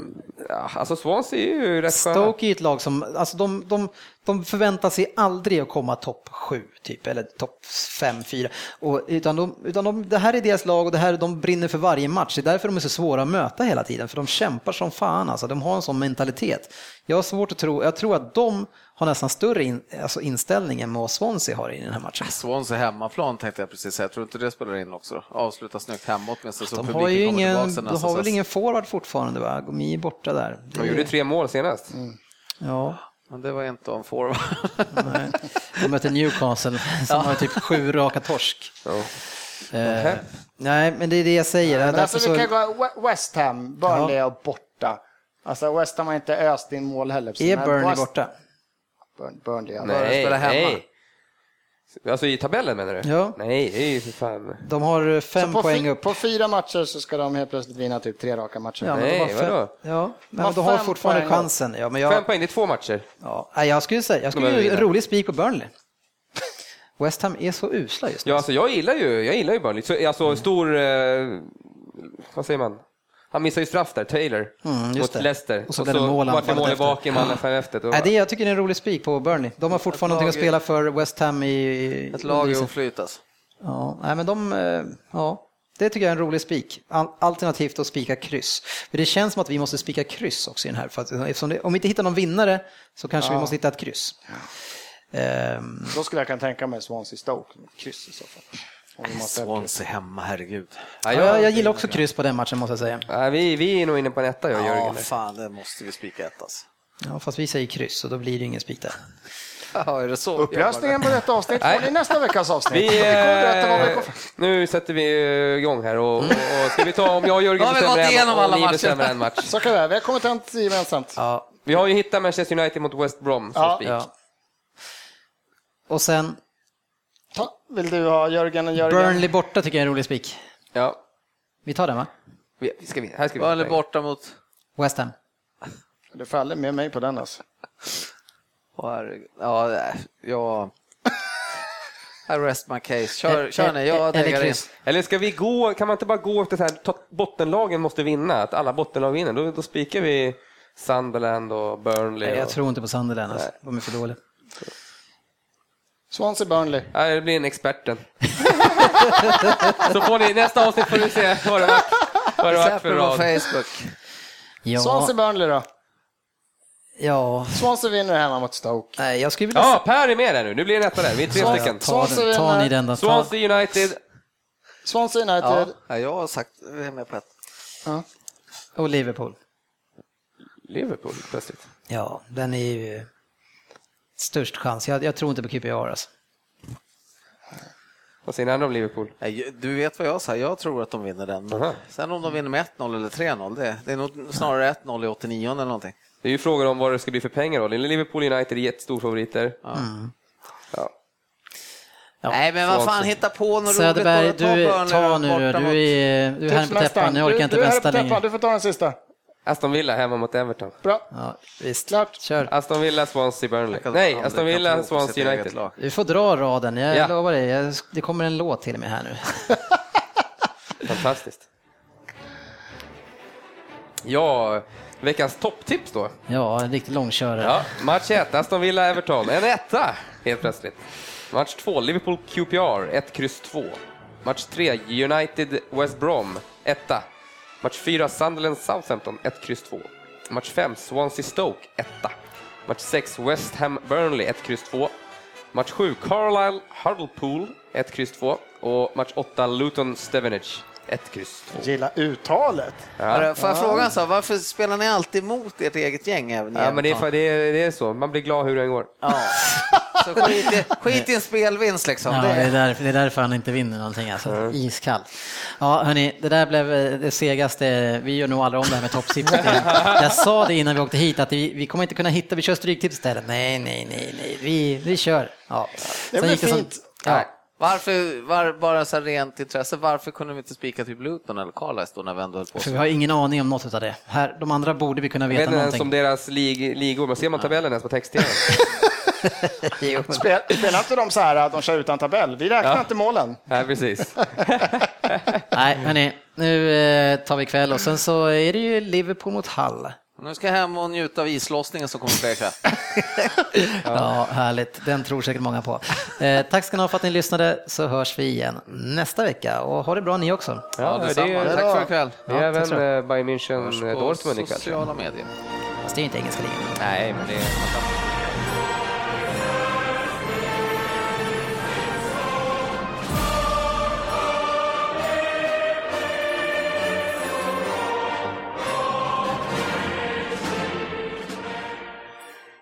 B: Ja, alltså Swansea är ju rätt sköna.
A: Stoke är ett lag som, alltså de, de, de förväntar sig aldrig att komma topp sju typ, eller topp fem, fyra. Och, utan de, utan de, det här är deras lag och det här, de brinner för varje match. Det är därför de är så svåra att möta hela tiden, för de kämpar som fan alltså. De har en sån mentalitet. Jag har svårt att tro, jag tror att de har nästan större in, alltså inställning än vad Swansea har i den här matchen.
D: Swansea hemmaplan tänkte jag precis säga. Jag tror inte det spelar in också. Avsluta snyggt hemåt med så
A: De
D: publiken kommer tillbaka
A: de har väl ingen forward fortfarande va? Gomi är borta där. Det
B: De
A: är-
B: gjorde tre mål senast.
A: Ja,
D: Men det var inte om forward.
A: nej. De möter Newcastle som har typ sju raka torsk.
B: Ja.
A: Eh, nej, men det är det jag säger.
C: Men
A: Därför
C: alltså,
A: så,
C: vi kan gå We- West Ham, Burnley är borta. Alltså West Ham har inte öst in mål heller.
A: är Burnley
C: West-
A: borta?
C: Burn, Burnley, ja.
B: Nej,
D: spela hemma.
B: nej. Alltså i tabellen menar du?
A: Ja.
B: Nej, det är ju för fan.
A: De har
C: Så
A: fem
C: på,
A: poäng upp.
C: på fyra matcher så ska de helt plötsligt vinna typ tre raka matcher.
A: Ja, men
B: Nej,
A: de har fem,
B: vadå?
A: ja, men
C: har
A: de har
C: fem
A: fortfarande
C: poäng
A: chansen. Ja, men
B: Fem
A: jag,
B: poäng, det är två matcher.
A: ja, nej, jag skulle säga, jag skulle
B: vinna.
A: rolig spik på Burnley. West Ham är så usla just nu.
B: Ja, alltså jag gillar ju, jag gillar ju Burnley. Så, alltså stor, eh, vad säger man? Han missar ju straff där, Taylor,
A: Mm, just
B: mot
A: det.
B: Leicester.
A: Och så blev det mål
B: vart det mål i baken, man fem efter. Då,
A: Nej, det, jag tycker det är en rolig spik på Burnley. De har fortfarande någonting att spela för West Ham i...
D: Ett lag i
A: i-
D: oflytas.
A: Ja, nej, men de, eh, ja, det tycker jag är en rolig spik. Al- Alternativt att spika kryss. För det känns som att vi måste spika kryss också i den här. För att, det, om vi inte hittar någon vinnare så kanske vi måste hitta ett kryss. Ehm,
C: Då skulle jag kunna tänka mig Swansea Stoke, kryss i så fall.
D: Swansea hemma, herregud.
B: ja,
A: ja, jag, jag gillar också kryss på den matchen måste jag säga.
B: Nej, vi, vi är nog inne på en etta, jag och
D: Ja,
B: Jörgen.
D: fan, det måste vi spika ett alltså.
A: Ja, fast vi säger kryss och då blir det ingen spik där.
D: Ja, är det så?
C: Upplösningen på detta avsnitt får
B: Nej.
C: ni nästa veckas avsnitt.
B: Vi,
C: Vi
B: eh, nu sätter vi igång här och, och, och ska vi ta om jag och Jörgen bestämmer en och
D: alla
B: ni bestämmer en match.
C: Så kan göra. Vi har kommit till gemensamt.
A: Ja,
B: Vi har ju hittat Manchester United mot West Brom som
C: Ja.
B: spik.
A: ja. Och sen
C: vill du ha Jörgen och Jörgen?
A: Burnley borta tycker jag är en rolig spik.
B: Ja.
A: Vi tar den va?
B: Vi, ska vi, här ska vi
D: Eller borta mot...
A: West Ham.
C: Du får aldrig med mig på den alltså.
D: Ja, nej, jag... I rest my case. Kör, kör ni, jag
A: Eller
D: in.
B: Eller ska vi gå, kan man inte bara gå efter så här, bottenlagen måste vinna, att alla bottenlag vinner, då, då spikar vi Sunderland och Burnley.
A: Nej, jag
B: och,
A: tror inte på Sunderland alltså. De är för dåliga.
C: Swansea Burnley.
B: Nej, det blir en experten. så får ni, nästa avsnitt får ni se vad det varit, vad det för rad.
D: Facebook.
A: Ja,
C: Swansea Burnley då?
A: ja.
C: Swansea vinner hemma mot Stoke.
A: Nej, jag skulle vilja
B: Ja, Per är med där nu, nu blir det en etta där, vi är tre stycken.
A: ta,
C: Swansea
A: den, ta ni den då. Ta,
B: Swansea United,
C: Swansea
D: Ja,
C: United.
D: ja, jag har sagt, jag är med på ett.
C: Ja.
A: och Liverpool.
B: Liverpool plötsligt.
A: Ja, den är ju störst chans. Jag, jag tror inte på QPR alltså.
B: Vad säger ni andra om Liverpool?
D: Du vet vad jag sa, jag tror att de vinner den.
B: Aha.
D: Sen om de vinner med 1-0 eller 3-0, det, det är nog snarare 1-0 i 89 eller någonting.
B: Det är ju frågan om vad det ska bli för pengar då. Liverpool United är jättestorfavoriter. Ja.
A: Ja,
D: Nej, men vad fan, hitta på något
A: Söderberg,
D: roligt. Ta
A: du, ta nu du är, du är här på
C: Tipsmästaren.
A: täppan. Jag orkar inte
C: på täppan.
A: längre.
C: Du får ta den sista.
B: Aston Villa hemma mot Everton.
C: Bra.
A: Ja, visst.
C: Klart.
A: Kör.
B: Aston Villa, Swansea, Burnley.
D: Jag kan
B: Nej, Aston Villa, Swansea United.
A: Du får dra raden, jag
B: Ja.
A: lovar dig. Jag, det kommer en låt till mig här nu.
B: Fantastiskt. Ja, veckans topptips då.
A: Ja, en riktig långkörare.
B: Ja, match 1, Aston Villa, Everton. En etta, helt plötsligt. Match 2, Liverpool, QPR, 1, kryss 2. Match 3, United, West Brom, 1. Match 4, Sunderland, Southampton, 1X2. Match 5, Swansea, Stoke, 1. Match 6, West Ham, Burnley, 1X2. Match 7, Carlisle, Hartlepool, 1, kryss 2. Och match 8, Luton, Stevenage, 1, kryss 2.
C: Gilla uttalet.
D: Hörru, Får jag fråga så, varför spelar ni alltid mot ert eget gäng även
B: Ja, men det är, det, är, det är så, man blir glad hur det än går.
D: Ja. Så skit i, skit i en spelvinst liksom.
A: Ja,
D: det,
A: är därför, det är därför han inte vinner någonting. Alltså. Iskall. Ja, hörni, det där blev eh, det segaste. Vi gör nog aldrig om det här med topptips. Jag sa det innan vi åkte hit att vi, vi kommer inte kunna hitta, vi kör stryktips istället. Nej, nej, nej, nej, vi, vi kör. Ja.
C: Det blir
A: gick som-
C: fint.
A: Ja.
D: Varför, var, bara så rent intresse, varför kunde vi inte spika typ Luton eller Carlisle då när vi ändå höll på?
A: För vi har ingen aning om något av det. Här, de andra borde vi kunna
B: Jag
A: veta
B: vet inte ens
A: någonting.
B: om deras lig, ligor, men ser man tabellen ens på
A: men-
C: Spel, spelar inte de så här att de kör utan tabell? Vi räknar
B: Ja.
C: inte målen.
B: Nej, precis.
A: Nej, hörni, nu eh, tar vi kväll och sen så är det ju Liverpool mot Hull.
D: Nu ska jag hem och njuta av islossningen som kommer ske ikväll.
A: Ja, härligt. Den tror säkert många på. Eh, tack ska ni ha för att ni lyssnade, så hörs vi igen nästa vecka. Och ha det bra ni också.
D: Ja,
B: det
D: detsamma.
B: är-
D: Tack för ikväll.
B: Det är
A: Ja, så
B: eh, Bayern München
D: Hörs
B: eh, ikväll.
D: sociala medier.
A: Fast det är inte engelska ligan.
B: Nej, men det är.